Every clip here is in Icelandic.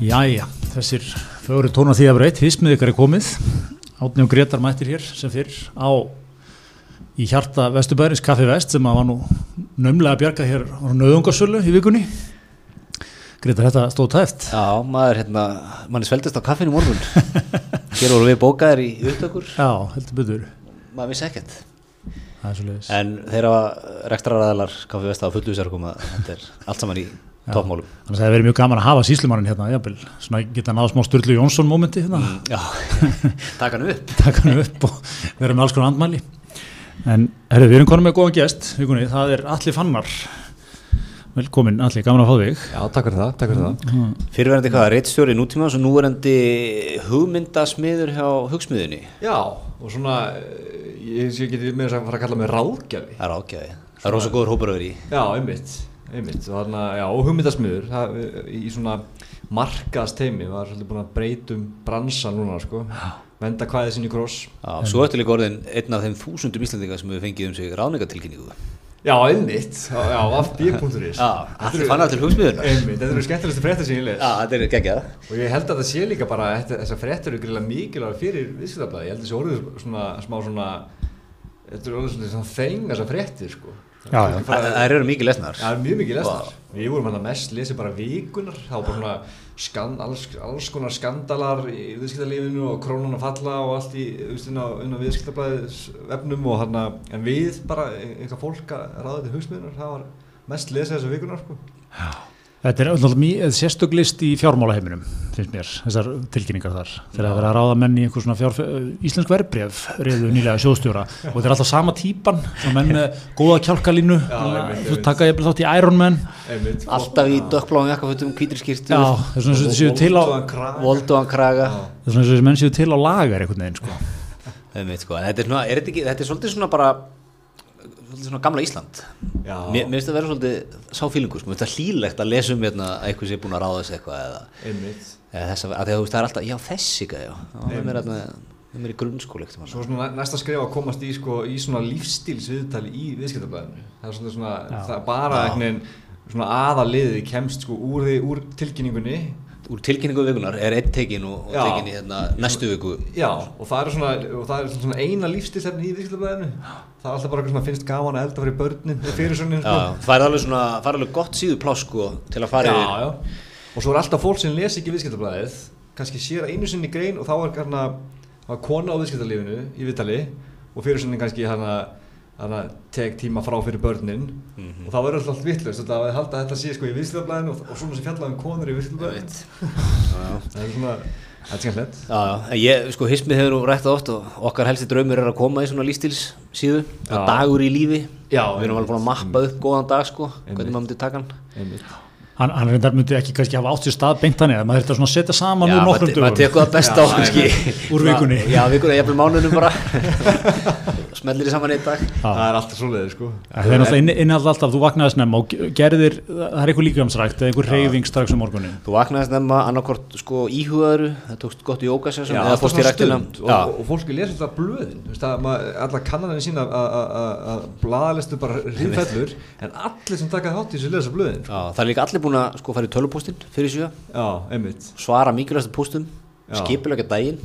Jæja, þessir fögur tóna því að breytt, hismið ykkar er komið. Átni og Gretar mættir hér sem fyrr á í hjarta Vesturbæris, Kaffi Vest sem að var nú nömlega að bjarga hér á nöðungarsölu í vikunni. Gretar, þetta stóð tæft Já, maður hérna, mann er sveldist á kaffinu morgun. Hér voru við bókaðir í upptökur. Já, heldur byttur Maður vissi ekkert. Það er svo leiðis En þeirra rekstraræðalar Kaffi Vesta á fullu sér að Þetta er allt saman í toppmálum Þannig að það verið mjög gaman að hafa síslumannin hérna, jafnvel, svona geta náða smá Sturlu Jónsson momenti hérna, Já, taka hann upp. Taka hann upp og vera með alls konar andmæli. En herru, við erum konum með góðan gest, vikunni, það er Alli Fannar. Velkomin Alli, gaman að fá þig. Já, takk fyrir það, takk fyrir það. Fyrirverandi hvað, reittstjóri nútíma og núverandi hugmyndasmiður hjá hugsmiðunni Já, og svona, eh, ég, ég geti með þess að fara að kalla mig ráðgjafi. Það er ágæði Það er rosa góður hópur að vera í. Já, einmitt, einmitt. Og þarna, já, og hugmyndasmiður, það, í svona markaðast teimi, var svolítið búin að breytum bransan núna, sko. Venda hvaðið sinni kross. Já, svo ertu líka orðin einn af þeim þúsundum Íslandinga sem hefur fengið um sig ráðningatilkynningu Já, einmitt, já, já fb.is. Já, allir fann að til hugsmiðuna Einmitt, þetta eru skemmtilegustu fréttir sem ég les. Já, þetta er geggjað Og ég held að það sé líka bara, þessar fréttir eru greiðlega mikilvæg fyrir viðskiptablaði. Ég held að þessi orðið svona, smá svona, þetta eru orðið svona, þeng þessar fréttir, sko. Já, já. Það eru mikið lesnar Það er mjög mikið lesnar. Við vorum hann að mest lesið bara vikunar, þá bara svona skand, alls, alls konar skandalar í viðskiptalífinu og krónun að falla og allt í, þú veist, inn á, inn á viðskiptablaðis vefnum og hann að, en við bara, eitthvað fólk að ráða til hugsmiðunar, það var mest lesið þessar vikunar, sko. Þetta er alltaf mjög sérstök list í fjármálaheiminum, finnst mér, þessar tilkynningar þar. Þegar það verið að ráða menn í einhver svona fjár, íslensk verbref, reyðu nýlega sjóðstjóra og þetta er alltaf sama típan, svona menn með góða kjálkalínu, þú taka ég þátt í Iron Man, Einmitt. Alltaf í dökkbláum jakkafötum, hvítri skýrtu já, það er svona þetta séu til á. Volduan kraga það er svona eins og þessi menn séu til á lagar einhvern veginn, sko. Einmitt, sko. En Þetta er, svona, er þetta, ekki, þetta er svolítið svona bara svolítið svona gamla Ísland. Já. Mér finnst það vera svolítið sá fílingur sko. Mér finnst það hlýlegt að lesa um hérna, að eitthvað sé búin að ráða sig eitthvað eða, eða þess að, að að það er alltaf, já þessi já, það er mér er mér í grunnskóli Svo svona næ- næsta skref að komast í, sko, í svona lífstílsviðtali í viðskiptablaðinu. Það er svona, svona það er bara veginn svona aðaliðið kemst sko úr, því, úr tilkynningunni Úr tilkynningu vikunar er einn tekin og, og tekin í hérna, næstu viku Já, og það er svona, það er svona eina lífstilsefni í viðskiptablaðinu. Það er alltaf bara eitthvað sem finnst gaman að elda fyrir börnin, fyrir svona, Já, það er alveg svona, það er alveg gott síðu pláss sko, til að fara já, já. Og svo er alltaf fólk sem les ekki viðskiptablaðið, kannski sér einu sinni grein og þá er er kona á viðskiptalífinu í viðtali og fyrir sinni kannski hérna, hérna tek tíma frá fyrir börnin. Mhm. og þá verður alltaf vitlaust. Þetta að halda að þetta sé sko í viðskiptablaðinu og, og svona sem fjallað um konur í já. Það er svona, þetta er já, en ég, sko, hismið hefur nú rætt oft og okkar helsti draumur er að koma í svona lífstíls síðu, dagur í lífi. Já, við erum alveg búin að mappa upp góðan dag, sko hvernig maður myndi taka hann. Hann, hann reyndar myndi ekki kannski hafa átt sér stað beint hann eða maður þurfti að setja saman úr nokkrum maður maður dögum. tekur það best á, Já, kannski Úr vikunni. Já, vikunni, ég er mánuðnum bara. Smellir í saman einn dag. Það er alltaf svoleiðið sko. Það er náttúrulega innhald alltaf, þú vaknaði snemma og gerðir, það er eitthvað líkamsrækt eða einhver reyfing strax um morgunin. Þú vaknaðist nefna annarkort sko íhugaður það tókst gott jókasessum Já, eða fórst í að að- að- að að það búin að sko fara í tölupóstinn fyrir sjö. Já, svara mikilvægstu póstum, Já. skipulega daginn.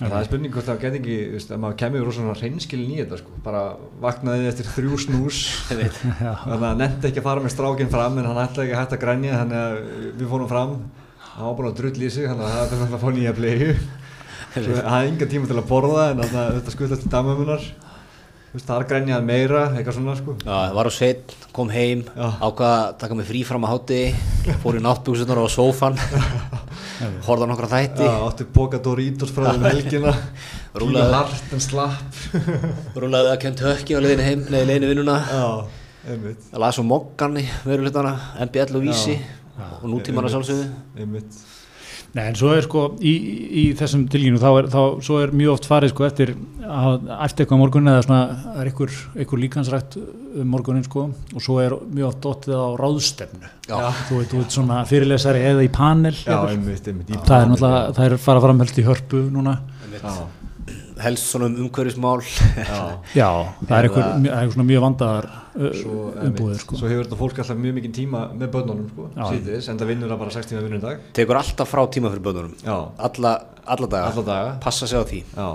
Það er spurning hvort það get ekki veist, að maður kemur úr svona hreinskilin í þetta sko. bara vaknaði eftir þrjú snús. Þannig að nefndi ekki að fara með strákinn fram en hann ætlaði ekki að hætta að grænja þannig að við fórum fram. Hann var búin að drull í sig þannig að það alltaf að fá nýja Svo hann hafði enga tíma til að borða en þarna, þetta skuldast til damömmunar Þú veist, það er grænjað meira, eitthvað svona sko. Já, var á sveit, kom heim Já. ákvað að taka mig frí fram að hátti fór í náttbúksunar á sófan horfði á nokkra þætti. Já, átti Boca Doritos frá þeim helgina. Rúlaði Rúllaði. hart en slapp. Rúlaði að kent hökki á leiðinu heim leiði leiðinu vinnuna. Já, einmitt. Að laða svo mokkan í veruleitana MBL og Vísi og nútímana einmitt, sjálfsögðu. Einmitt Nei, en svo er sko í, í þessum tilginu þá er, þá, svo er mjög oft farið sko eftir að eftir eitthvað morgun eða svona það er einhver, einhver líkansrætt um morgunin sko og svo er mjög oft dottið á ráðstefnu. Já. þú veit, þú veit svona fyrirlesari eða í panel Já, einmitt, einmitt í það er náttúrulega, það er fara fram helst í hörpu núna. Já, helst svona um umhverfismál. Já, Já, það er eitthvað, Eða- það er eitthvað svona mjög vandaðar svo, umbúðir sko. svo hefur þetta fólk alltaf mjög mikið tíma með börnunum sko, síðis, en það vinnur það bara 6 tíma vinnur dag tekur alltaf frá tíma fyrir börnunum. Alla, alla daga, alla daga. Passa sig á því. Já,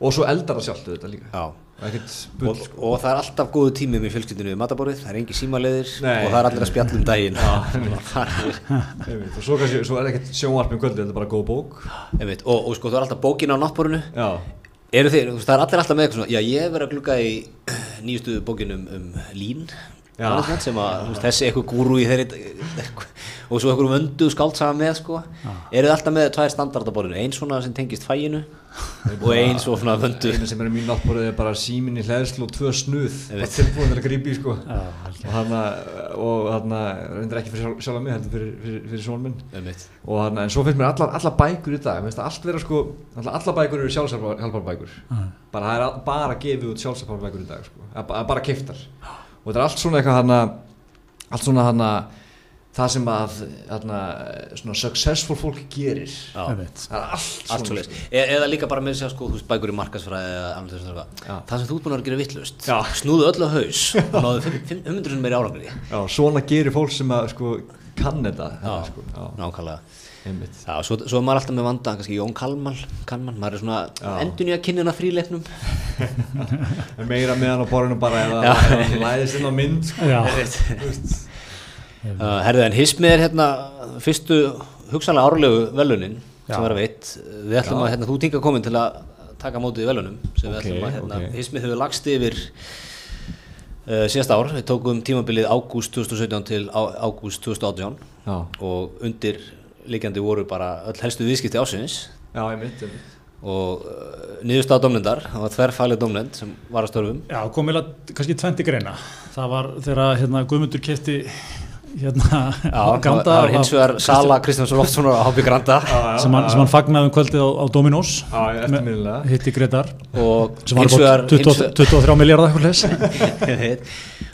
og svo eldar það sjálft þetta líka. Já. Og, sko. og það er alltaf góðu tími með fjölskyldinu við matabórið, það er engi símaleðir og það er allir að spjalla um daginn. Já, og svo, kannski, svo er ekkert sjónvarp um kvöldi, þetta er bara góð bók. Einmitt, og, og sko það er alltaf bókin á náttbórinu Já, eru veist, það er allir alltaf með eitthvað svona já ég verið að glugga í nýjustu bókinum um lín Já. sem að veist, þessi eitthvað gúru í þeirri og svo eitthvað vöndu skáldsaga með sko. Eru þið alltaf með tvær standardaborðinu eins svona sem tengist fæginu og eins og svona vöndu einu sem er mín náttborðið er bara símin í hlæðslu og tvö snuð. Bara tilbúin til að grípi sko. Og hann og hann reyndir ekki fyrir sjálf, sjálf mig heldur fyrir, fyrir, fyrir són minn. Einmitt, og hann, en svo finnst mér allar, allar bækur í dag mér finnst það allt vera sko allar, allar bækur eru sjálfshjálparbækur bara það er bara gefið út sjálfshjálparbækur í dag sko, er ba- bara kiftar og þetta er allt svona eitthvað hann allt svona hann það sem að hana, svona successful fólk gerir. Það er allt allt svona svo e eða líka bara með þess að sko, þú veist, bækur í markasfræði eða annað þess að Já. það það sem þú búin að gera vittlust snúðu öllu á haus og náðu 500 sem meiri árangri. Já, svona gerir fólk sem að sko kann þetta sko, já, nákvæmlega. Já, svo, svo er maður alltaf með vanda, kannski Jón Kalman, Kalman maður er svona endun í að kynna þrýleiknum En meira með hann á borðinu bara eða læðist inn á mynd sko. Já, uh, Herðu, en Hismið er hérna fyrstu hugsanlega árlegu velunin Já. sem er að veit Við ætlum að, hérna, þú tinga komin til að taka mótið í velunum sem við Ok, ætlum að, hérna, ok. Hismið hefur lagst yfir uh, síðast ár, við tókum tímabilið ágúst 2017 til ágúst 2018 Já, og undir líkjandi voru bara öll helstu viðskipti ásins já, einmitt, einmitt. og uh, niðurstað domnendar, það var þverfælið domnend sem var að störfum Já, kom vel að kannski tventi greina. Það var þegar hérna, Guðmundur kefti hérna, Já, það Granda var hins vegar Sala Kristjánsson Loftssonar á Hápi Granda. Sem hann, sem hann fagnaði um kvöldið á, á Dominos. Já, eftirminnilega. hitti Gretar og sem var 20 23 miljardar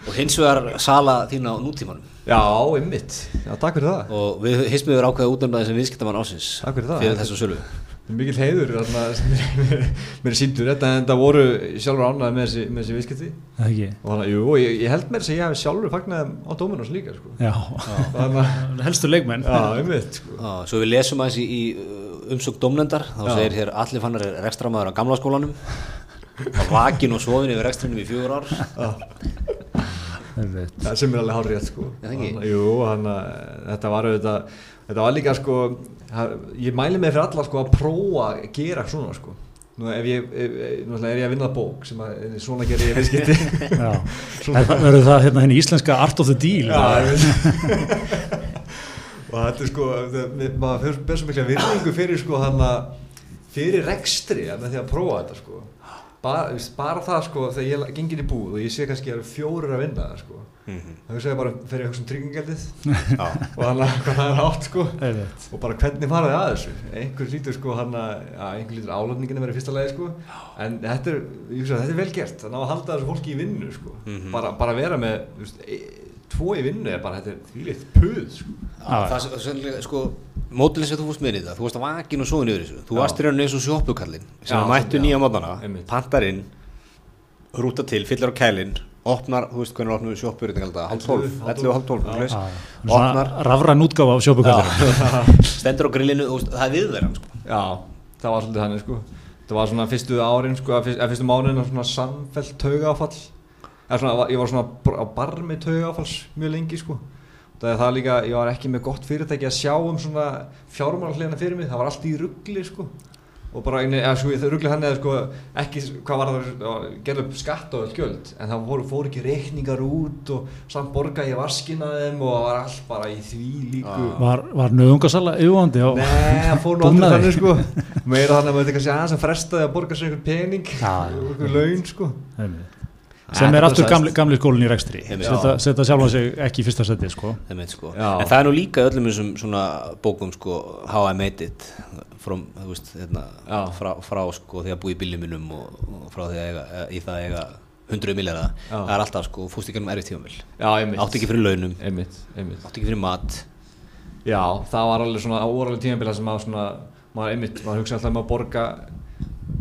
og hins vegar Sala þín á nútímanum. Já, einmitt. Já, takk fyrir það. Og við hismiður ákveða útnefnaði sem viðskiptamann ásins Takk fyrir það. fyrir þessu sölu Það er Mikil heiður þarna sem mér- mér síndur þetta en það voru sjálfur ánæði með þessi, með þessi viðskipti Það ekki og þannig, jú, og ég, ég held mér að ég hef sjálfur fagnaði á Dominos líka sko. Já, að, helstu leikmenn já, einmitt sko. Já, svo við lesum aðeins í, í uh, umsögn domnendar þá Já. segir hér allir fannar er rekstramæður á gamla skólanum var vakin og svofin yfir rekstrinum í fjögur ár Það sem er alveg hár rétt sko. Já, það ekki. Þannig- Jú, hann, þetta var auðvitað, þetta var líka sko, ég mæli mig fyrir alla sko að prófa að gera svona sko. Nú ef ég, ef, er ég að vinna bók sem að svona gerir ég viðskipti. Verður það hérna henni íslenska Art of the Deal Já, og þetta er sko, maður ber svo mikla virðingu fyrir sko hann að, fyrir rekstri ja, með því að prófa þetta sko. Bara, bara það sko, þegar ég gengir í búð og ég sé kannski að það eru fjórir að vinna það sko. Það hugsa ég bara fyrir að hugsa um tryggingjaldið og hann að hvað það er hátt sko. Einmitt. og bara hvernig fara þið að þessu? Einhver lítur sko hann að ja, einhver lítur álöfningin að vera í fyrsta lagi sko. En þetta er, ég hugsa, þetta er vel gert þannig að halda þessu fólki í vinnu sko. Bara, bara vera með þú veist, e, tvo í vinnu er bara þetta er þvílitt puð sko. Það er sannlega, sko, mótilin sem þú fórst með í það, þú varst að vakin og svoðin yfir þessu, þú varst í rauninu eins og sjoppukallin sem Já, mættu já, nýja mótana, pantar inn, rúta til, fyllir á kælinn, opnar, þú veist hvernig opnum við sjoppur, þetta alltaf hálf 12, 11 og hálf 12, Já. svoleiðis. Já, Svona opnar, rafræn útgáfa af sjópukallinu stendur á grillinu, það er viðverðan, sko. já, það var svolítið þannig sko. Það var svona fyrstu árin sko að fyrst, að fyrstu mánuðin svona samfellt taugaáfall eða svona, ég var svona á barmi taugaáfalls mjög lengi sko. Það er það líka, ég var ekki með gott fyrirtæki að sjá um svona fjármálarhliðina fyrir mig, það var allt í ruggli sko. Og bara einu, eða sko, ruggli hann eða sko ekki, hvað var það, gerði upp skatt og öll gjöld, en það voru, fóru ekki reikningar út og samt borga ég vaskina þeim og það var allt bara í því líku. Var, var nöðungasala yfirvandi á Nei, það fór nú aldrei þannig sko. Meira þannig að maður kannski aðeins að frestaði að borga sér einhvern pening Já, einhvern laun sko. Einmitt. Sem er aftur gamli, gamli skólinn í rekstri. Einmitt. setja, setja sjálfa sig ekki í fyrsta seti sko. Sko. En það er nú líka í öllum þessum svona bókum sko, How I Made It from, veist, hérna, frá, frá sko, því að búa í bílum minnum og, og frá því að eiga, í það að eiga hundruð milljarða, Já. það er alltaf sko, fúst ekki um erfið einmitt. Átti ekki fyrir launum. Einmitt, einmitt. Átti ekki fyrir mat. Já, það var alveg svona óralega tímabila sem maður svona maður einmitt, maður hugsa alltaf um að borga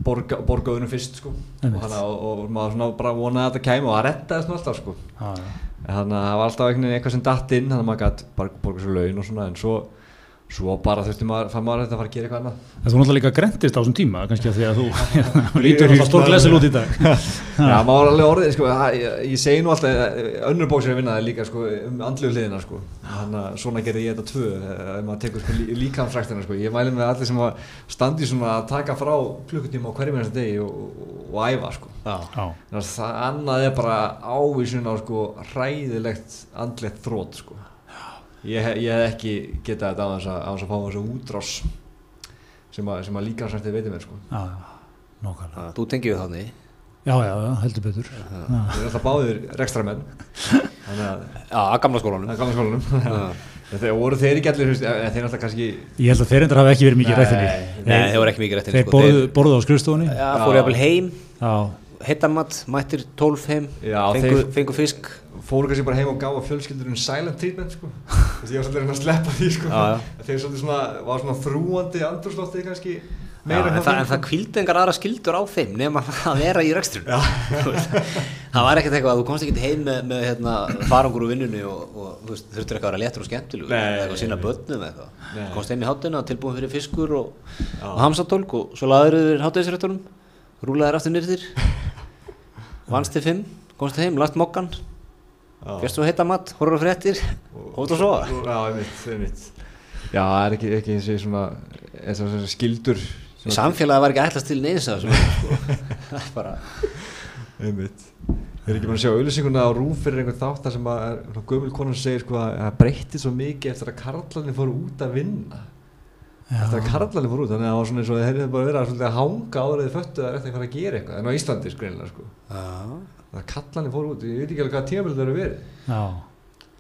borga, borgaðunum fyrst sko. Og, hana, og, og maður svona bara vonaði að þetta kæmi og það rettaði svona alltaf sko. Þannig að það var alltaf eitthvað sem datt inn þannig að maður gæti borga svo laun og svona en svo svo bara þurfti maður, fann maður að þetta fara að gera eitthvað annað. Þú náttúrulega líka grendist á þessum tíma kannski að því að þú lítur í stór glesil út í dag. Já, maður alveg orðið, sko, ég, ég segi nú alltaf eh, önnur bók sem ég vinnaði líka sko, um andlu hliðina, sko. Þannig að svona gerði ég þetta tvö eh, ef maður tekur sko, líkamsræktina, sko. Ég mæli með allir sem að standi svona að taka frá klukkutíma á hverjum einasta degi og, og, og æfa, sko. Að það annað er bara ávísun á sko ég, ég hef ekki getað þetta á þess að, að fá þessu útrás sem að, sem að líka sérstið veitir mér sko. Já, nokkala. Þú tengið við þannig? Já, já, já, heldur betur. Við erum alltaf báðir rekstramenn. Já, að gamla skólanum. Að gamla skólanum. Þegar voru þeir ekki allir, þeir er alltaf kannski... Ég held að þeir endur hafa ekki verið mikið rættinni. Nei, þeir voru ekki mikið rættinni. Þeir sko. borðu, borðu á skrifstofunni. Já, fóru jafnvel heim. Já. Hittamatt, mættir 12 heim, já, fengu, þeir... fengu fisk fóru kannski bara heim og gáða fjölskyldurinn silent treatment sko að ég var svolítið að sleppa því sko. Já, já. þeir svolítið var svona þrúandi andurslóttið kannski meira en, það, en það kvildi engar aðra skildur á þeim nema að vera í rekstrun það var ekkert eitthvað að þú komst ekki heim með, með hérna, farangur úr vinnunni og, og þurftur eitthvað að vera léttur og skemmtileg eitthvað sína börnum eitthvað. Komst heim í hátuna tilbúin fyrir fiskur og, og hamsatólk og svo laður þér hátæðisrættunum rúlaðir aftur nýrðir vannst til fimm, komst heim, lagt mokkan fyrst og heita mat, horfður og fréttir hótt og sofa Já, einmitt, einmitt. Já, það er ekki, ekki eins og svona, eins og svona skildur Samfélagi var ekki ætlast til neins að sko. það er bara einmitt. Við erum ekki búin að sjá auðlýsinguna á rúm fyrir einhvern þátt þar sem að gömul konar segir sko að það breytti svo mikið eftir að karlarnir fóru út að vinna. Já. eftir að karlarnir fóru út þannig að það var svona eins og þeir hefði bara verið að hanga áraðið föttu að þetta er að fara að gera eitthvað. En á sko það kallanir fór út, ég veit ekki alveg hvað tímafél það eru verið. Já.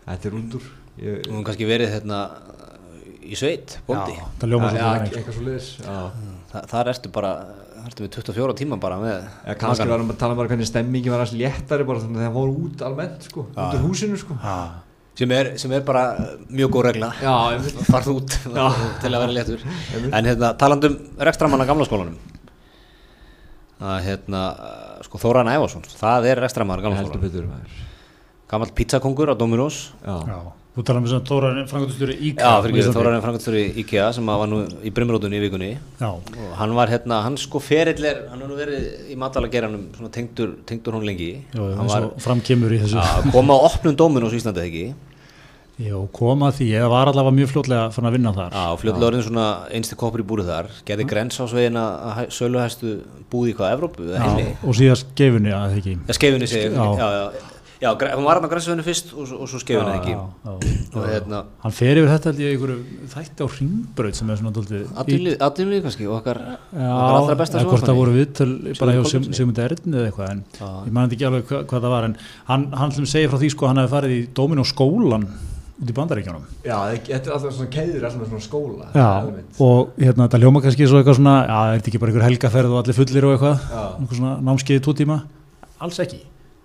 þetta er undur ég... og kannski verið hérna í sveit, bóndi. Já, það ljóma ja, eitthvað svo liðis Þa, þar ertu bara, þar ertu við 24 tíma bara með ja, kannski varum við að tala um bara hvernig stemmingi var alls léttari bara þannig að það fór út almennt sko, út úr húsinu sko. Sem er, sem er bara mjög góð regla. Farð út til að vera léttur. En hérna, talandum rekstramann að gamla skólanum að hérna sko Þóran Ævarsson, það er rekstramæður gammal pizzakongur á Dominos. Já. Já. þú talaðum um Þóran Frankværtustjóri IKEA já, fyrir Þóran Frankværtustjóri IKEA sem var nú í Brimrótunni í vikunni. Já. og hann var hérna, hann sko ferillir hann var nú verið í matalageranum svona tengdur, tengdur hún lengi. Já, hann var framkemur í þessu. Koma á opnum Dominos í Íslandi ekki Já, koma því, ég var allavega mjög fljótlega fann að vinna þar. Já, fljótlega orðin svona einstu koppur í búrið þar, gerði grens á svegin að söluhæstu búið í hvað, Evrópu? Já, og síðan skefinni að það ekki. Já, skefinni segi, já, já, já, já, hún var hann á grensveginu fyrst og, og svo skefinni ekki. Já, já, og hérna. Hann fer yfir þetta held ég einhverju þætti á hringbröð sem er svona doldið. Aðdýmlið kannski og okkar, okkar allra besta svo. Já, hvort það voru viðtöl bara hjá Sigmund Erðin eða eitthvað, en ég man ekki alveg hvað það var, en hann, hann út í bandaríkjónum Já, þetta er alltaf svona keður alltaf svona skóla Já, og hérna þetta ljóma kannski svo eitthvað svona, já, er þetta ekki bara einhver helgaferð og allir fullir og eitthvað, einhver svona námskeiði tó tíma, alls ekki.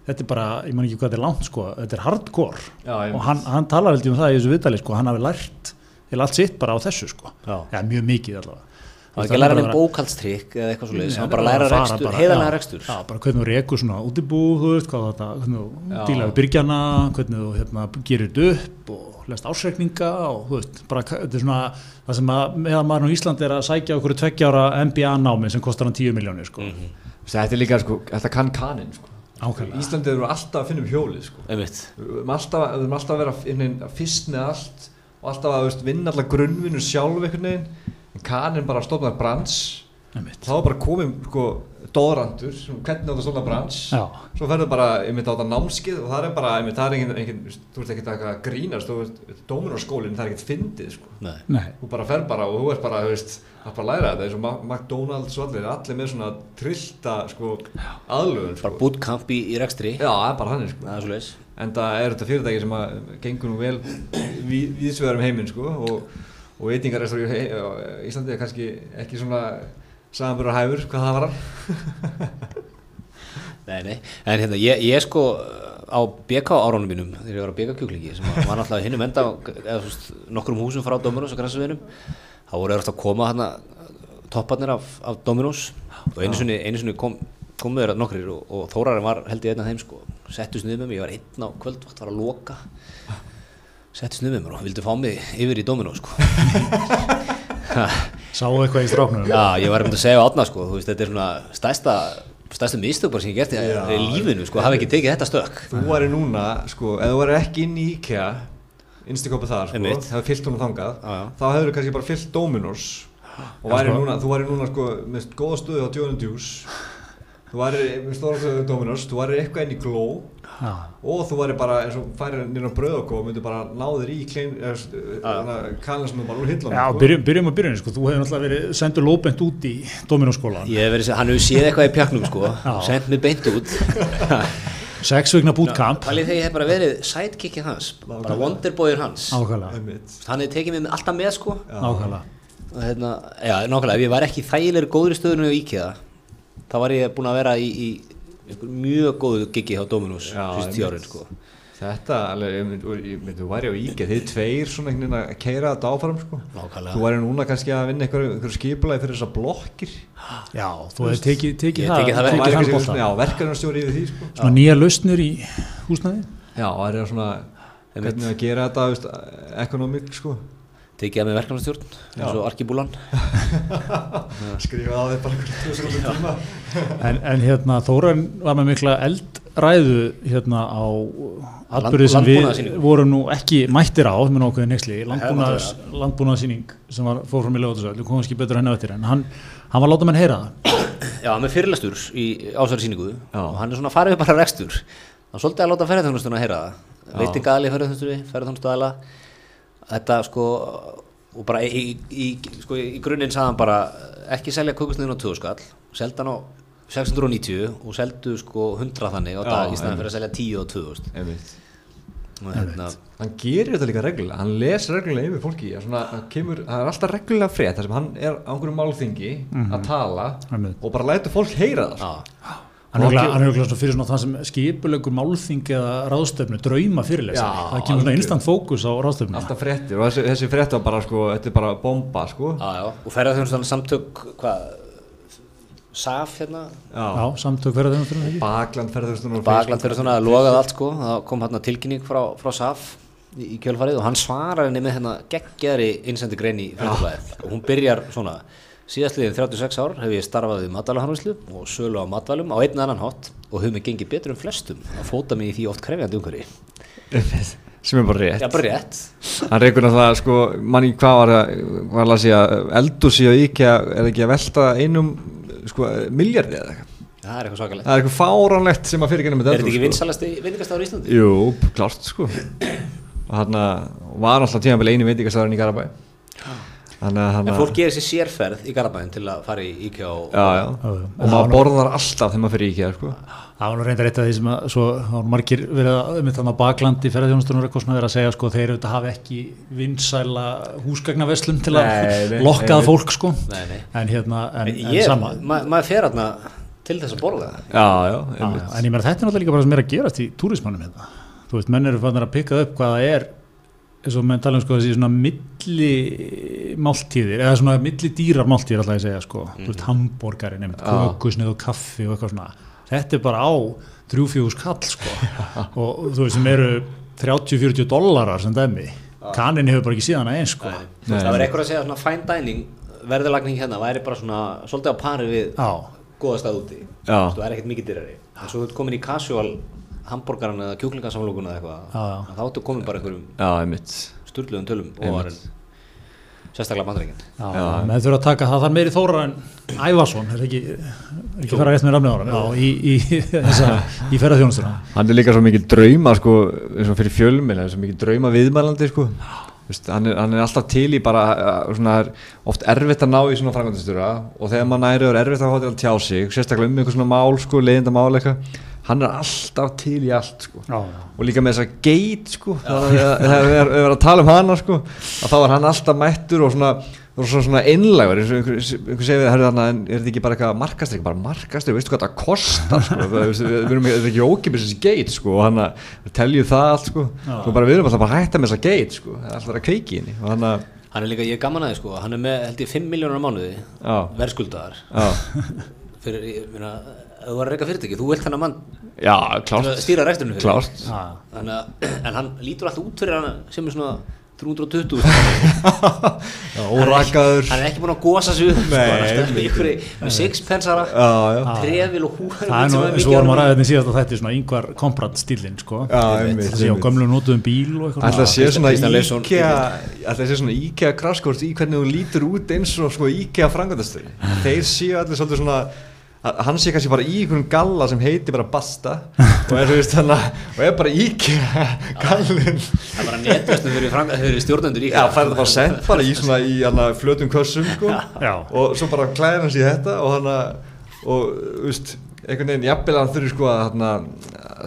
Þetta er bara, ég man ekki hvað þetta er langt sko þetta er hardcore. Já, og hann, hann talar veldig um það í þessu viðdali sko, hann hafi lært til allt sitt bara á þessu sko. Já, já mjög mikið allavega Það var ekki að læra með bókaldstrykk eða eitthvað svolítið, það var bara að læra rekstur, heiðanlega rekstur. Já, bara hvernig þú rekur svona útibú, þú veist, hvað þetta, hvernig þú dílaði byrgjana, hvernig þú hérna, gerir þetta upp og lest ásreikninga og þú veist, bara þetta er svona það sem að meðan maður á Íslandi er að sækja okkur tveggjára MBA-námi sem kostar hann 10 miljónir, sko. Mm -hmm. Þetta er líka, sko, þetta kann kannin, sko. Ákveðlega. Íslandi eru alltaf að finna um hjólið, sko. Einmitt. Við erum alltaf, alltaf að vera fyrst með allt og alltaf að veist, vinna alltaf grunnvinnu sjálf einhvern veginn kannin bara stofnar brans þá er bara komið sko, dóðrandur, hvernig átt að stofna brans Já. svo ferður bara einmitt á þetta námskið og það er bara, einmitt, það er engin, engin þú ert ekkert að grínast, þú veist dóminarskólinn, það er ekkert fyndið sko. þú bara fer bara og þú ert bara, þú veist er bara að læra þetta, eins og McDonalds og allir, allir með svona trillta sko, aðlöðun sko. bara bootcamp í, í rekstri Já, það er bara hann sko. en það er þetta fyrirtæki sem að gengur nú vel viðsvegar um heiminn sko, og og veitingarestur í Íslandi er kannski ekki svona samanbúrar hæfur hvað það var Nei, nei, en hérna ég, ég sko á BK áránum mínum þegar ég var á BK kjúklingi sem var náttúrulega hinnum enda eða svona nokkrum húsum frá Dómarus og Grænsveginum þá voru það að koma hérna topparnir af, af Dominos. Og einu sinni, einu sinni kom, komu þeirra nokkrir og, og Þórarinn var held ég einn af þeim sko settust niður með mig, ég var einn á kvöldvakt var að loka settust niður með mér og vildi fá mig yfir í Dominos sko? Sáu eitthvað í stráknum? Já, ég var um að segja á átna sko, þú veist, þetta er svona stærsta stærsta mistök bara sem ég gert í, lífinu sko, hafa ekki tekið þetta stök. Þú væri núna, sko, ef þú væri ekki inn í IKEA innstíkópið þar, sko, það er fyllt hún þangað Já, já. þá hefur þú kannski bara fyllt Dominos og væri sko. núna, þú væri núna, sko, með góða stöðu á Djóðan Þú væri með stóra stöðu á Dominos þú væri eitthvað inn í Glow Já, og þú væri bara, eins og færir nýra bröð og myndi bara ná þér í klein kannan sem þú bara úr hillunum Já sko. byrjum, byrjum að byrjun sko. Þú hefur náttúrulega verið sendur lóbent út í Dominóskólan Ég hef verið, hann hefur séð eitthvað í pjaknum sko, Já. sendt mig beint út. Sex vikna bootcamp. Valið þegar ég hef bara verið sidekickið hans bara wonderboyur hans. Hann hefði tekið mig alltaf með sko. Ákvæmlega og hérna, já, nákvæmlega, ef ég var ekki í þægilegri góðri stöðunni á IKEA þá var ég búinn að vera í, í mjög góðu giggi hjá Dominus Já, síðust tíu árin sko Þetta, alveg, ég mynd- og ég myndi, þú væri á IKEA þið tveir svona einhvern veginn að keira þetta áfram sko. Nákvæmlega. þú væri núna kannski að vinna einhver, einhver skipulagi fyrir þessar blokkir Já, þú hefur tekið, tekið Ég það, tekið það þann kannski bolta. já, verkefnarstjóri yfir því sko. Svona nýja lausnir í húsnæði já, það er svona hvernig að gera þetta veist, ekonomik sko. Tekið það með verkefnastjórn eins og Arkibúlan skrifa á þig bara einhvern tvö tíma. En, en hérna Þóran var með mikla eldræðu hérna á atbyrði sem við vorum nú ekki mættir á með nokkuð nexli, landbúnaðsýning sem var fór fram í lögatisöld, við komum ekki betur henni eftir en hann, hann var látað menn heyra það. Já, með fyrirlestur í ásæri síningu Já. og hann er svona farið við bara rekstur. Hann svolítið að láta ferðarþjónustuna heyra það. Veitingaðali ferðarþjónustuna þetta sko og bara í, í, sko, í grunninn sagði hann bara ekki selja kökusniðin á 2000 skall selda hann á 690 og seldu sko 100 þannig á dag í staðan fyrir að selja 10 og 2000 Einmitt. og hérna hann gerir þetta líka reglulega, hann les reglulega yfir fólki svona, hann kemur, það er alltaf reglulega frétt þar sem hann er á einhverju málþingi að tala Einmitt. og bara lætur fólk heyra það sko. já, hann er örugglega svona fyrir svona það sem skipulegur málþing eða ráðstöfnu, drauma fyrirlesa Já, það kemur svona instant fókus á ráðstöfnu alltaf fréttir og þessi, þessi frétt var bara sko, þetta er bara bomba sko. já, já, og ferðarþjónustan samtök hvað SAF hérna? Já, samtök ferðarþjónustunum ekki? Bakland ferðurstunum Bakland fyrir svona að logaði allt sko. Það kom hérna tilkynning frá, frá SAF í, í kjölfarið og hann svarar henni með hérna geggjari innsendi grein í fjöldablaðið og hún byrjar svona síðastliðin 36 ár hef ég starfað við matvælaharfislu og sölu á matvælum á einn annan hátt og hefur mig gengið betur um flestum að fóta mig í því oft krefjandi umhverfi. Sem er bara rétt. Já, bara rétt. Hann reykur náttúrulega sko, manni hvað var það að lasi að eldúsi og IKEA er ekki að velta einum sko, miljardi eða eitthvað? Það er eitthvað svakalegt. Það er eitthvað fáránlegt sem að fyrir genið með Er þetta ekki sko. vinsalasti veitingastáður í Íslandi? Jú, klárt sko. Og hann var alltaf tíma einu veitingastæðurinn í Garabæ. Þannig að hann En fólk gerir sér sérferð í Garabæðin til að fara í IKEA og já, já. Já, já. og maður borðar alltaf þegar maður fyrir IKEA sko. Það var nú reyndar eitt af því sem að svo margir verið að með þannig að baklandi ferðarþjónustunum eitthvað svona verið að segja sko þeir auðvitað hafa ekki vinsæla húsgagnaveslun til að Nei, lokkaða nei. fólk sko Nei, nei en hérna, en, en Ég, sama ma maður fer hérna til þess að borða já, já, Já, einmitt. já, en ég meina þetta er náttúrulega líka bara sem er að gerast í túrismannum hérna. þú veist, menn eru fannir að pikka upp hvað það er eins og menn tala um sko þessi svona milli máltíðir, eða svona milli dýrar máltíðir alltaf ég segja sko, þú veist, hambúrgari nefnt, Já. kökusnið og kaffi og eitthvað svona, þetta er bara á þrjúfjóðus kall sko. Og þú veist, sem eru 30-40 dollarar sem dæmi, kanin hefur bara ekki síðan að eins sko, Nei. Það var eitthvað að segja svona fine dining verðurlagning hérna væri bara svona svolítið á pari við já, góða stað úti. Já. það er ekkert mikið dyrari en svo þú ert komin í casual hambúrgaran eða kjúklingasamlokuna eða eitthvað þá áttu komin bara einhverjum sturluðum tölum og var sérstaklega Já. menn þurfa að taka það. Þar meiri þóra en Ævason, er ekki, er ekki fara rétt með rafnið ára, já, í, í, þessa, í ferðarþjónustuna hann er líka svo mikið drauma sko, eins og fyrir er svo mikið drauma viðmælandi sko. Hann, er, hann er alltaf til í bara svona, er oft erfitt að ná í svona frangandastjóra og þegar maður næri er erfitt að fá til að tjá sig sérstaklega um eitthvað svona mál, sko, leiðinda mál eitthvað hann er alltaf til í allt sko. já, já. og líka með þessa geit sko, þegar við erum að tala um hana sko, að þá er hann alltaf mættur og svona, svona, svona einlægur. Eins og einhver, einhver segir við en er þetta ekki bara eitthvað markastrik bara markastrik, veistu hvað það kostar sko, við, við, við erum ekki, þetta ekki ókipis þessi geit sko, og hann að teljum það allt sko, og bara við erum alltaf bara að hætta með þessa geit sko, er alltaf að kveiki í henni. Og hann að hann er líka, ég er gaman aðeins sko. Hann er með held ég 5 miljónar á mánuði verðskuldar fyrir, ég meina, ef þú var að reyka fyrirtæki þú vilt hann að mann já, klárt. stýra rekturinu fyrir klárt. En hann lítur alltaf út fyrir hann sem er svona 320 Órakaður. Hann er ekki búin að gósa ykkur með sixpensara trefil og húar Það er nú eins og vorum að ræða þetta síðast að þetta er svona yngvar komprant stílinn sko Það sé á gömlu nótuðum bíl og eitthvað Alltaf sé svona íkja Alltaf sé svona íkja kraskort í hvernig þú lítur út eins og sko íkja frangandastöri Þeir séu allir svolítið svona hann sé kannski bara í einhvern galla sem heiti bara Basta og er, veist, hana, og er bara íkja gallin það er bara netvæstum fyrir stjórnendur íkja það er bara sent bara í, svona, í hana, flötum kössum sko. og svo bara klæðir hans í þetta og hann og veist, einhvern veginn jafnvel að þurfi sko, að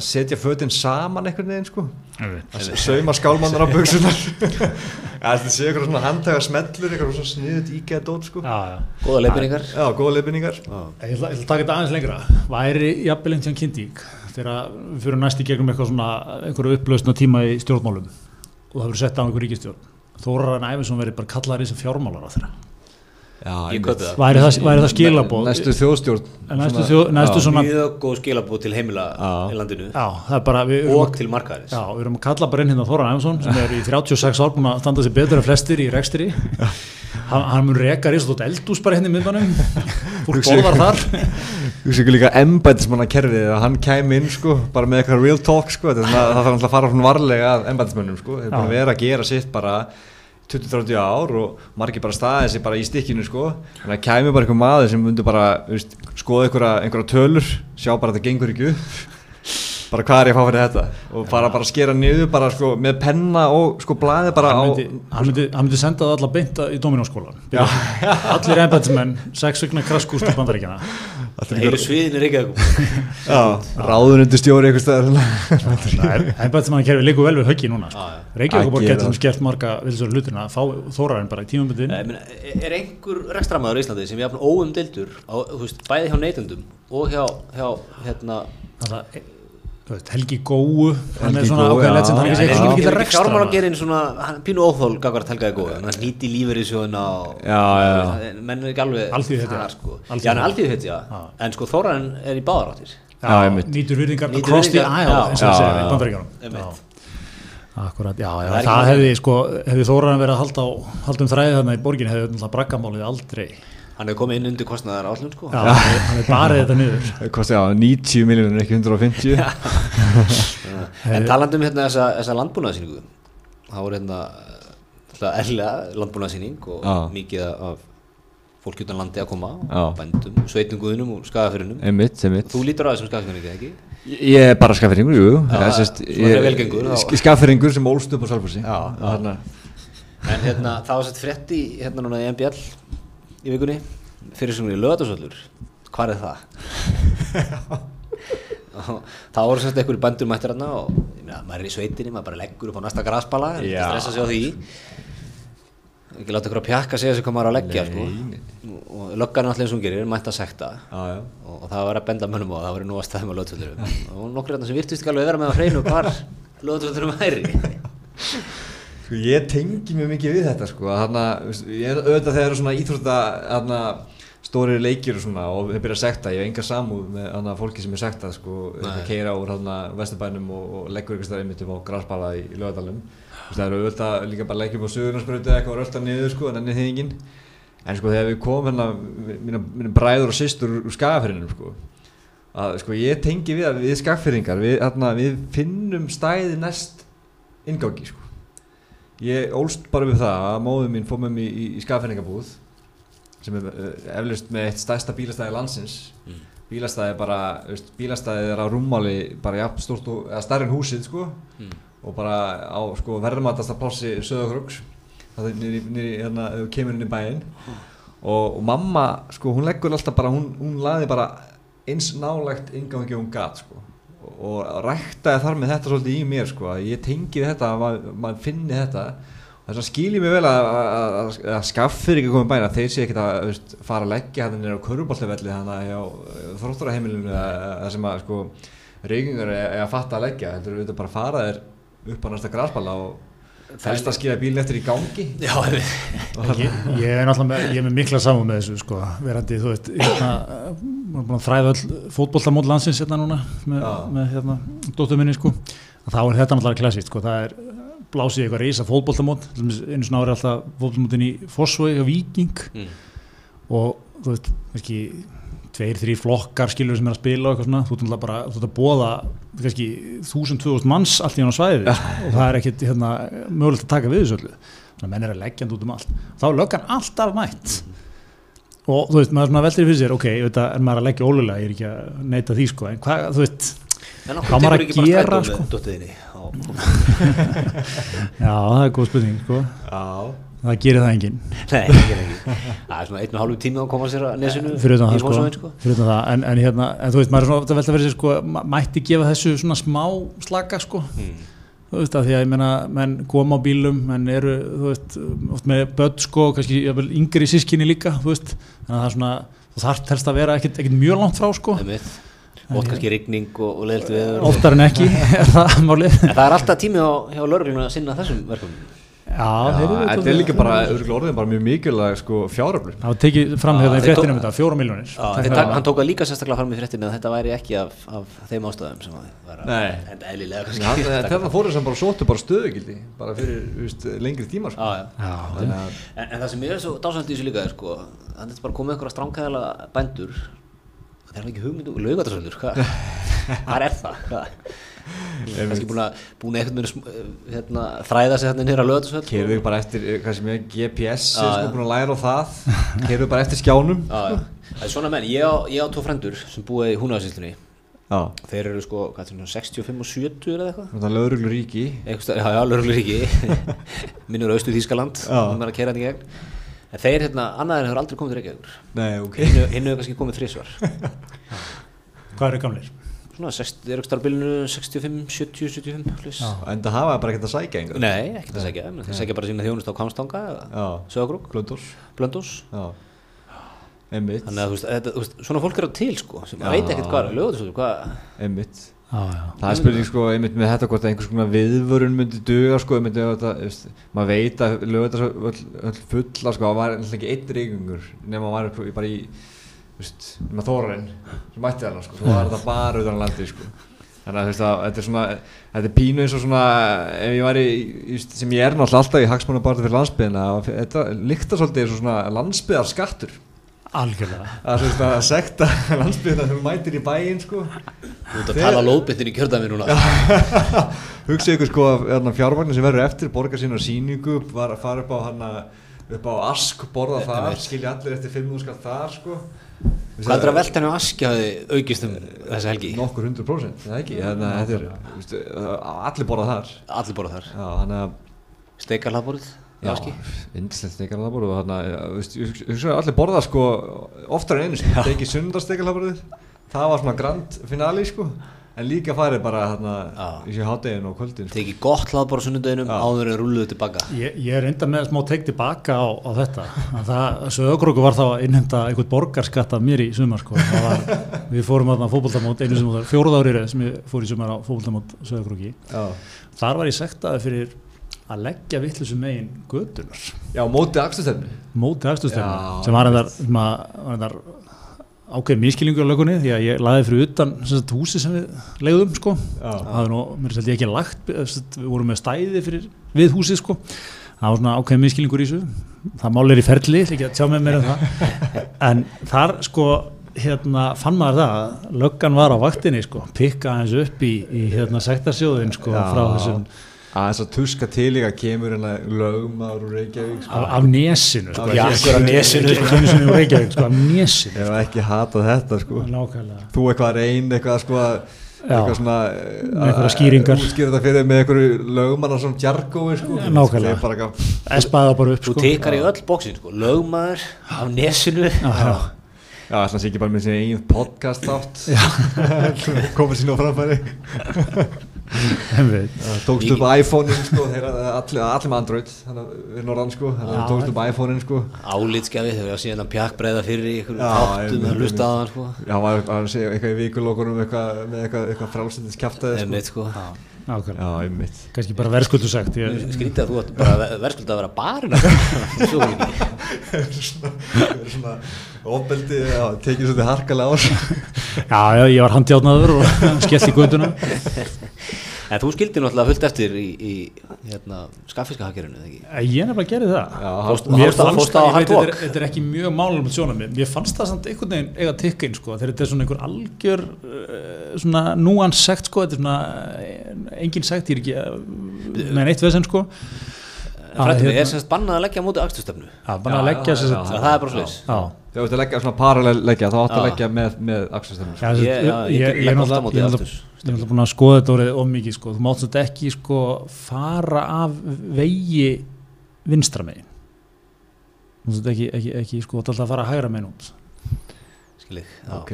setja fötinn saman einhvern veginn sko. Að sauma skálmannar á buksunar það sé eitthvað svona handtæga smellur eitthvað svona sniðut íkjæða dót sko. Já, já. góða leifinningar já, góða leifinningar ég ætla að taka þetta aðeins lengra. Væri jafnvel einn sem kynntík þegar við fyrir næst í gegnum eitthvað svona einhverju upplausna tíma í stjórnmálum og það verður sett á einhverju ríkistjórn þó er það næfið sem verður bara kallaður í sem fjármálar á þeirra væri það, það skilabóð næstu þjóðstjórn næstu, þjó, næstu svona mjög góð skilabóð til heimila á. í landinu. Já, bara, við, og til markaðis já, við erum að kalla bara inn hérna Þóran Æfansson sem er í 36 ár búin að standa sér betur en flestir í rekstri. Hann, hann mun reka risastótt eldús bara henni hérna miðvanum fólk borðar þar. þú séu ekki líka embætismanna kerfið að hann kæm inn sko, bara með eitthvað real talk sko, það þarf alltaf að fara svona varlega að embætismannum sko, þeir búin að vera að gera sitt bara 20-30 ár og margir bara staðið sér bara í stikkinu sko. Þannig að kæmi bara einhver maður sem vundur bara veist, skoða einhverja tölur sjá bara að það gengur ekki upp. Bara hvað er ég að fá fyrir þetta? Og fara bara að skera niður bara sko með penna og sko blæði bara hann myndi, á hann myndi, hann myndi senda það alla beinta í Dominóskólan allir ennbæðismenn sex vegna kraskúst í bandaríkjana það eru sviðin í Reykjavík. Ráðunundi stjóri ennbæðismenn kerfi líku vel við höggi núna sko. Reykjavík getur skert marga vilsur hlutina að fá þóraðin bara í tímumbyttin er einhver rekstramæður í Íslandi sem er óumdildur bæði hjá neytundum og hjá hérna Helgi Góu hann er svona ákveðin lett sem hann er ekki mikið rekstra fjármálagerinn svona, hann pínu óþól gagvart Helgaði Góu, hann nýtti lífur í sjóðuna menn er ekki alveg alþýðu þetta sko. já, hann er alþýðu þetta, en sko Þóran er í báðaráttir nýtur virðingar across the aisle eins og það segja í bandaríkjánum Akkurat, já, já, það, það hefði sko, hefði Þóran verið að halda, halda um þræði þarna í borgin hefði náttúrulega braggamálið aldrei Hann hefur komið inn undir kostnæðar állum sko. Já, hann hefur barið þetta niður. Það kosti á 90 miljónur, ekki 150. en talandum hérna þessa, þessa landbúnaðsýningu, það voru hérna erlega landbúnaðsýning og Já. mikið af fólki utan landi að koma, Já. bændum, sveitninguðunum og skagafyrinum. Einmitt, einmitt. Þú lítur á þessum skagafyringu, ekki? Ég er bara skagafyringur, jú. Svona velgengur. Skagafyringur sem ólst upp á Salfossi. En hérna, það var sett frett í hérna núna í MBL í vikunni. Fyrir sem við löðarsvöldur hvað er það? þá voru semst einhverju bandur mættir hérna og ja, maður er í sveitinni, maður bara leggur upp á næsta graspala ekki stressa sig á því. Ekki láta ykkur að pjakka segja sig hvað maður er að leggja sko. og löggan er alltaf eins og hún gerir mætt að sekta. Ah, og, og það var að benda mönnum og það var nú að staðum á löðsvöldurum og nokkur hérna sem virtust ekki alveg vera með að hreinu hvar löðsvöldurum væri Sko ég tengi mjög mikið við þetta sko, þannig að ég er auðvitað þegar það eru svona íþrótta stóri leikir og svona og þeir byrja að sekta, ég hef enga samúð með hana, fólki sem er sektað sko, eitthvað keira úr vesturbænum og, og leggur eitthvað stað einmitt upp á græsbala í, í lögadalum. Það eru auðvitað líka bara leggjum á suðunarsprötu eitthvað og rölda niður sko, en enni þingin. En sko þegar við komum hérna, mína, mína bræður og sýstur úr skagaferinum sko, að sko ég tengi við að við skagferingar, við, við finnum stæði næst ingáki sko ég ólst bara við það að móðu mín fóð með mér í, í skafenningabúð sem er uh, eflust með eitt stærsta bílastæði landsins mm. bílastæði bara, veist, bílastæði er á rúmmáli bara jafn stort og, eða stærri en húsið sko mm. og bara á sko verðmatasta plássi söðakröks það er nýri, nýri hérna, kemur inn í bæinn mm. og, og mamma sko hún leggur alltaf bara, hún, hún laði bara eins nálægt yngangi og hún gat sko og ræktaði þar með þetta svolítið í mér sko að ég tengi þetta að maður mað finni þetta. Þess að skiljið mér vel að, að, að skaffir ekki komið bæna þeir sé ekki að veist, fara að leggja hann nýra á köruboltafelli þannig að hjá þrótturaheimilinu það sem að sko reykingar er, er að fatta að leggja þetta er bara að fara þér upp á næsta græspalla og fælst að skilja bíl eftir í gangi. Já, ég, ég er náttúrulega með, ég er með mikla saman með þessu sko, verandi, þú veist hérna, búin að þræða all fótbollamót landsins hérna núna með, með hérna, dóttur minni sko. Þá er þetta náttúrulega klassíkt sko, það er blásið eitthvað reysa fótbollamót einu svona ári alltaf fótbollamótin í Fossvögi og Viking mm. og þú veist, ekki tveir, þrý flokkar skilur sem er að spila og eitthvað svona, þú ert alltaf bara, þú ert að bóða kannski þúsund, tvöðust manns allt í hann á svæði ja. sko, og það er ekkit hérna, mögulegt að taka við þessu öllu. Þannig að menn er að leggja út um allt. Þá er löggan alltaf mætt mm. Og þú veist, maður veldir fyrir sér ok, veit, er maður að leggja ólulega, ég er ekki að neita því sko, en hvað, þú veist hvað maður að gera sko? Já, það er góð spurning sko. Já. Það gerir það enginn. Það er svona einn og hálfu tími að koma sér að nesinu Fyrir það, sko, sko. Fyrir það. En, en, hérna, en þú veist, maður er svona velta verið sér sko, mætti gefa þessu svona smá slaka sko. Mm. Þú veist að því að ég menna, menn koma á bílum, menn eru, þú veist, oft með börn sko, kannski yngri sískinni líka, þú veist. Þannig að það er svona, þú þarf helst að vera ekkert mjög langt frá sko. Ótt kannski rigning og, og leilt við Óttar en ekki, er það málið? En það er alltaf tími á, hjá lörglunum að sinna þessum Já, þetta er líka bara, orðin bara mjög mikilvæg sko, fjáröflur Það var tekið fram þegar það er fréttin um þetta, fjóra miljónir Hann tók að líka sérstaklega fram í fréttinu að þetta væri ekki af, af þeim ástöðum sem var að eðlilega Þetta fóruð sem bara sótu bara stöðugildi bara fyrir just, lengri tíma sko. já, já. Já, en, en það sem ég er svo dásandi í þessu líka er sko, að þetta bara komið einhverja stránkæðala bændur. Það er ekki hugmyndu og lögatarsöldur hvað? Er það kannski búin að búin eitthvað hérna, þræða sig hérna nýra lögatarsöld kerðu við bara eftir kannski með GPS sko búin að læra á það. Kerðu við bara eftir skjánum. Það er svona menn, ég á, ég á tvo frendur sem búið í húnaðarsinslunni þeir eru sko, hvað er það, 65 og 70 eða eitthvað? Það er löguruglu ríki já, já, löguruglu ríki minnur austu Þískaland það er að kera þetta í gegn. En þeir hérna, annaðir hefur aldrei komið til Reykjavíkur. Nei, ok. Hinn hefur kannski komið þrísvar Hvað eru gamlir? Svona, þeir eru ekki starfbílinu 65, 70, 75 En það hafa bara ekkert að sækja einhver Nei, ekkert að sækja, þeir sækja bara sína þjónust á Kamstanga Blöndós Emmitt Þannig að þú veist, svona fólk eru til sko sem veit ekkert hvað er lögðu Emmitt það er spurning sko einmitt með þetta hvort að einhvers konar viðvörun myndi duga sko einmitt þetta maður veit að öll fulla sko það var ekki einn ríkungur nema maður var bara í nema þóren sem mætti þarna sko. Þá var þetta bara utan landi sko. Þannig að þetta er svona þetta er pínu eins og svona ef ég væri sem ég er náttúrulega alltaf í hagsmánabartu fyrir landsbyðina þetta líkta svolítið eins og svona landsbyðar skattur Algjörlega. Það er svona að sekta landsbyrðina þegar þú mætir í bæinn sko. Þú ert að tala lóðbyttin í kjörðami núna. Hugsa ykkur sko að fjárvagnir sem verður eftir borgar sína síningu var að fara upp á hana upp á ask, borða þar skilja allir eftir 5.000 skall þar sko. Hvað er það að velta henni á aski að aukist um þessa helgi? Nokkur 100% það ekki, þannig að þetta er allir borða þar. Allir borða þar. Já, Steikarlaðborð Já, indislegt stekarlaðbúr og þarna, allir borða sko oftar en einu sem tekið sundarstekarlaðbúrið það var svona grand finali sko en líka farið bara þarna í sér háttegin og kvöldin sko. Tekið gott hlaðbúr á sunnundeginum áður en rulluðu tilbaka. Ég, ég er enda með smá teikt tilbaka á, á þetta. Það, þessu ögróku var þá að innhenda einhvern borgarskatt af mér í sumar sko. Var, við fórum aðna fókbóltamót einu sem fjóruð árið sem ég fór í sumar á fókbóltamót sögróki þar var ég sektaði fyrir að leggja vittlusum megin gödunar Já, mótið axturstefni Mótið axturstefni sem var einhver ákveð mískilningur á lögunni því að ég laði fyrir utan sagt, húsi sem við legðum sko. það var nú, mér er ekki lagt við vorum með stæði fyrir, við húsi sko. það var svona ákveð mískilningur í þessu það mál er í ferli, ekki að tjá með mér um það en þar sko hérna fann maður það að löggan var á vaktinni sko, pikka hans upp í, í hérna sektarsjóðin sko Já. frá þessum að þess að tuska til að kemur hérna lögmaður úr Reykjavík sko. af, af nesinu sko, já, af nesinu. Sko, Reykjavík, sko, af nesinu. Ég hef ekki hatað þetta sko. Nákvæmlega. þú eitthvað reyn eitthvað sko að eitthvað svona með eitthvað skýringar. útskýra þetta fyrir með eitthvað lögmannar svona jargói sko. Nákvæmlega. Espaða bara upp sko. þú tekar í öll bóksin sko. Lögmaður af nesinu. Já Já, að það sé ekki bara með sín einn podcast átt komið sín á framfæri. Tókst upp iPhone-in sko, allir, allir með Android við norðan sko, tókst upp iPhone-in sko. álitskjafi þegar við síðan að pjakkbreiða fyrir einhverjum þáttum að hlusta á hann sko. já, maður var að segja eitthvað í vikulókunum eitthvað, með eitthvað, eitthvað frálsendins kæftæði sko. Ákveðlega. Já, einmitt. kannski bara verðskuldu sagt ég, skrítið að þú ætti bara verðskulda að vera barinn er svona ofbeldi, já, tekið svolítið harkalega á já, já, ég var handjátnaður og skellt í gönduna en þú skildir náttúrulega fullt eftir í, í hérna, skaffiska hakkerinu ekki? ég nefnilega gerði það. Já, Fórst- Mér fórst á- fannst fórst á það, ég hard veit, þetta er, er ekki mjög málum sjónum mér fannst það samt einhvern veginn eiga tikka inn sko, þegar þetta er svona einhver algjör uh, svona núansekt sko, þetta er svona eh, engin sekt, ég er ekki uh, með neitt vesen sko. Hérna- er semst bannað að leggja á móti akstustöfnu Já, Já, að leggja sett það er bara sliðis Já, Þegar þú ert að leggja svona paralel leggja, þá áttu að Já. leggja með, með axelstöfnum. já, Ég- ég, já, ég ég, ég, legg er náttúrulega er er búin að skoða þetta orðið of mikið sko, þú mátt þetta ekki sko fara af vegi vinstra megin. Þú mátt þetta ekki, ekki, ekki sko, alltaf að fara hægra megin út. Skilið, já, Ok.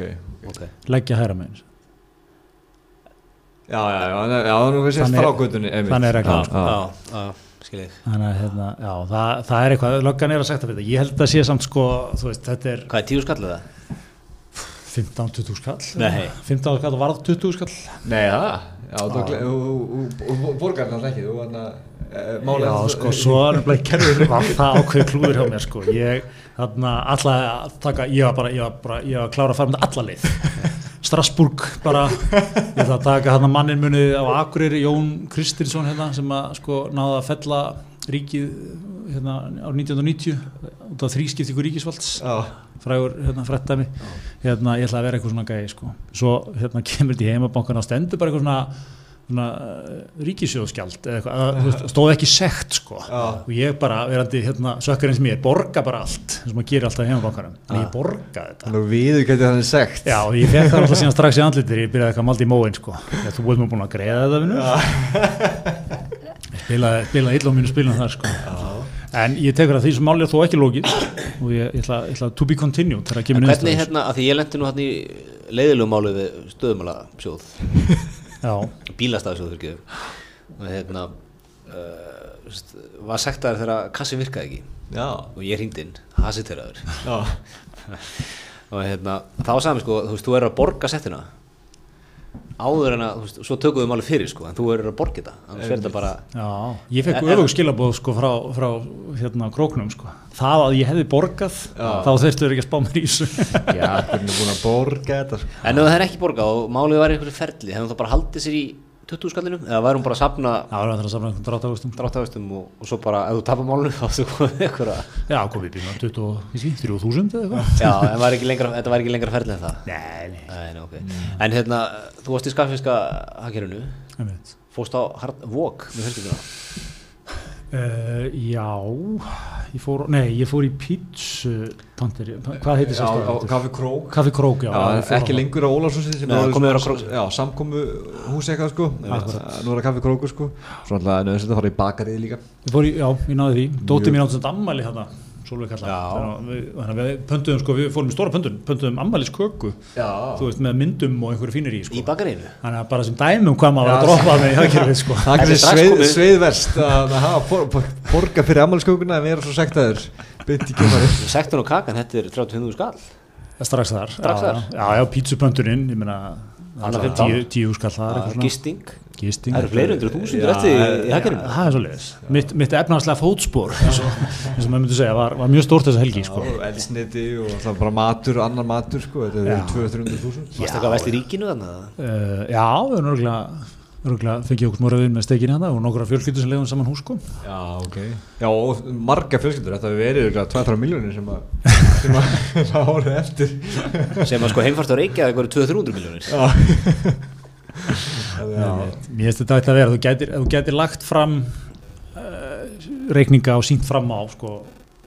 ok. Leggja hægra megin. Já, já, já, já, já, nú við sést Þannig- frá göttunni, einmitt. þannig er reglan, Þannig að hérna, já, það, það er eitthvað löggan er að segta fyrir þetta, ég held að það sé samt sko, þú veist, þetta er hvað er tíu skallið það? 15-20 skall Nei. 15 skall og varð 20 skall Nei, það? Borgar náttúrulega ekki, þú hann að já, sko, svo er nefnilega kerfið var það ákveð klúður hjá mér, sko ég, þarna, alltaf taka ég var bara, ég var bara, ég var að klára að fara með alla leið Strasburg bara ég ætla að taka þarna mannin munið á Akureyri, Jón Kristinsson hérna, sem að sko náða að fella ríkið hérna á 1990 út af þrískiptingu ríkisvalds. Frægur hérna frettæmi hérna ég ætla að vera eitthvað svona gæði sko. Svo hérna kemur þetta í heimabankan og stendur bara eitthvað svona, svona ríkisjóðskjald eða eitthvað, að, þú veist, stóð ekki sekt sko. Já. og ég bara verandi hérna sökkar eins mér, borga bara allt eins og maður gerir alltaf í heimabankanum. En ég borga þetta. Að við getum þannig segt. Já, og ég fekk það alltaf síðan strax í andlitir ég byrjaði eitthvað maldi í móin sko. Ég, þú búið mér búin að greiða þetta vinnu ég spilaði, spilaði illa á mínu spilinu þar sko. En ég tekur að því sem máli er þó ekki lókið og ég, ég, ætla, ég ætla to be continued þegar En kemur hvernig hérna, að því ég lendi nú hérna í leiðilegu máli við stöðumala ekki og hérna uh, veist, var sektaður þegar kassi virkaði ekki. Já, og ég hringdi inn, hasiteraður. Já. og hérna, þá sagði mér sko, þú veist, þú er að borga settina áður en að, þú veist, svo tökum við máli fyrir sko, en þú er að borga þetta annars verður þetta bara, já, ég fekk öfug skilabóð sko frá, frá hérna króknum sko það að ég hefði borgað Já. þá þurftu ekki að spá mér í þessu Já, hvernig er búin að borga þetta, sko. en ef það er ekki borgað og málið var einhverju ferli, hefum það bara haldið sér í 20 skallinu, eða værum bara að safna Já, það er að samla einhvern dráttagustum dráttafustum og, og svo bara, ef þú tapar málinu þá þú komið einhverja Já, komið býna 23.000 eða eitthvað. Já, en var lengra, þetta var ekki lengra ferli en það? Nei, nei, Nei, nei, ok. En hérna, þú varst í skaffiska hakkerinu. Fórst á hard walk með fjölskylduna Uh, já, ég fór, nei, ég fór í pítsu tantir, hvað heitir Já, það á stöð? Kaffi Krók. Kaffi Krók, já. Já, ekki á- lengur á Ólafsósi sem Nei, er. Já, samkomu hús eitthvað sko Nú er það kaffi krókur sko Svo alltaf nöðsett að fara í bakarið líka Ég fór í, já, ég náði því, dóttir Mjög- mín átt sem ammæli þarna, Sólveig kalla. Já. Þannig að við- við pöntuðum, sko, við fórum í stóra pöntun, pöntuðum ammælis köku, Já þú veist, með myndum og einhverju fínir í, sko. Í bakarínu Þannig að bara sem dæmi um hvað maður var að droppa með í hagkerfið, sko. Það er sveið, sveiðverst að hafa borga fyrir ammálskókuna en vera svo sektaður Sektun og kakan, þetta er 35 skall Strax þar. Strax já, þar. Já, já, já pítsupöntunin, ég meina, Annað tíu, 15. tíu skall þar. Gisting Gisting. Það eru fleiri undir þúsundur Já, eftir í- hakkerinu Það er svo leiðis. Mitt, mitt efnahagslega fótspor, eins og, maður myndi segja, var, var mjög stórt þessa helgi, sko. og elsniti og það bara matur, annar matur sko þetta Já. er 200-300 þúsund Varst eitthvað vest í ríkinu þannig að Uh, já, við erum örgulega, örgulega fengið okkur smóra við með stekinni hana og nokkura fjölskyldur sem leiðum saman hús, sko. Já, ok Já, og marga fjölskyldur, þetta hefur verið 2-3 miljónir sem að sem að það voru eftir sem að sko heimfært á Reykjavík voru 200-300 miljónir Já Já, mér finnst þetta að vera, þú ef þú gætir lagt fram uh, reikninga og sínt fram á, sko,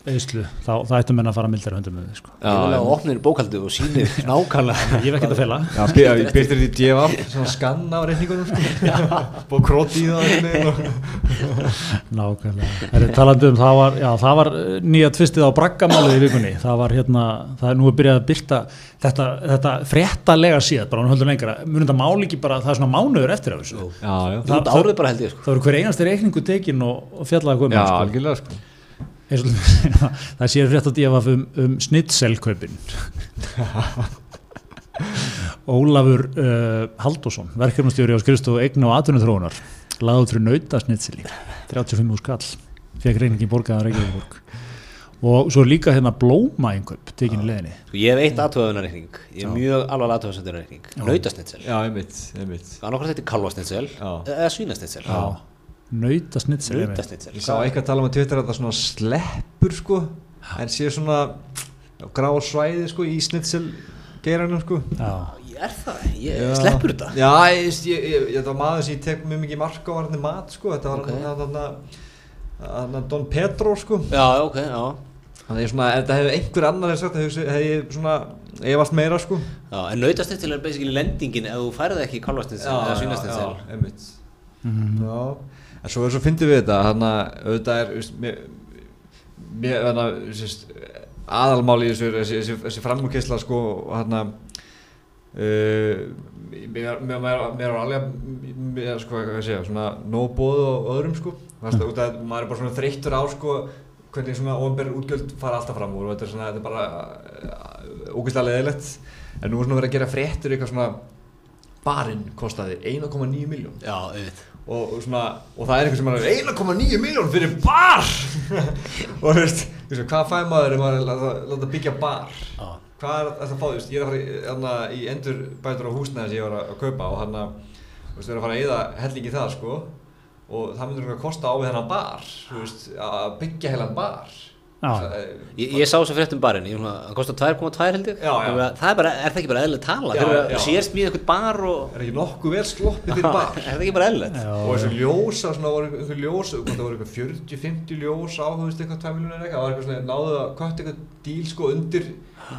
eðslu, þá, þá ættum menn að fara mildar höndum með þið, sko. Ég vil að opnir bókaldu og sýnir nákvæmlega Ég hef ekkert að fela. Já, já, ég byrtir því djefa svona skanna á reikningunum sko Búið króti í það Nákvæmlega. Það er talandi um, það var, já, það var eh, nýja tvistið á braggamálið í vikunni. Það var hérna, það er nú að byrja að byrta þetta, þetta fréttalega síðan, bara hann höldur lengra. Munum þetta máli ekki bara, það er svona mánuður eftir af þessu. Já, já sko Það það sér frétt að djöfa um, um snitselkaupin Ólafur uh, Halldórsson verkefnastjóri á eigna og atvinnuþróunar laður fyrir nautasnitsili 35 úr skall fekk reyningin borgaðan Reykjavík og svo er líka hérna blóma einhverjum tekinni leðinni Sko, ég hef eitt aðtöðunarreikning ég er mjög alveg aðtöðunarreikning einmitt, einmitt. Annarkvæmt þetta er kalvasnitsel Já. eða svínasnitsel nautasnitsili nautasnitsel Ég sá eitthvað að tala um að Twitter að það svona sleppur sko en sé svona grá svæði sko í snitsel geiranum sko. Já, er það, ég sleppur þetta. Já, ég, ég, ég, ég, þetta var maður sem ég tek mjög mikið marka á varðinni mat sko þetta var Ok. okay. þarna Don Pedro sko. Já, ok, já. Þannig ég svona, ef þetta hefði einhver annar sagt, hefði hef ég svona efast meira sko. Já, en nautasnitsel er basically lendingin ef þú færði ekki kalvasnitsel eða svínasnitsel já, einmitt. Já, en svo svo fyndið við þetta hann að auðvitað er veist, mér, mér þannig aðalmáli í þessu, þessi, þessi, þessi framúkessla sko hann að uh, mér, mér, er alveg sko, nóbóð og öðrum sko, þannig að út að maður er bara svona þreyttur á sko hvernig svona ofnbærir útgjöld fara alltaf fram úr og þetta er svona, þetta er bara ógeðslega leðilegt en nú er svona verið að gera fréttur eitthvað svona barinn kostaði 1,9 miljón já, auðvitað og, og, svona, og það er eitthvað sem er 1,9 miljón fyrir bar. Og þú veist, þú hvað fæ maður ef maður er að byggja bar? Já. hvað er þetta að fá, þú veist, ég er að fara í, í endur bætur á húsnæði sem ég var að, að kaupa og hann að, þú veist, ég er að fara að eyða hellingi það sko. Og það myndur eitthvað að kosta á við þennan bar þú veist, að byggja heilan bar Ég, ég sá þess að fréttum barinn, hann kostar 2,2 held ég. Já, já. Það er bara, er það ekki bara eðlileg tala? Já, Þegar já. það sér smíð eitthvað bar og er ekki nokkuð vel sloppið fyrir bar? Er það ekki bara eðlilegt? Og þessu ljósa, það voru eitthvað 40-50 ljós á þú veist eitthvað 2 miljónir eitthvað, það var eitthvað svona náðu að kvætt eitthvað díl sko undir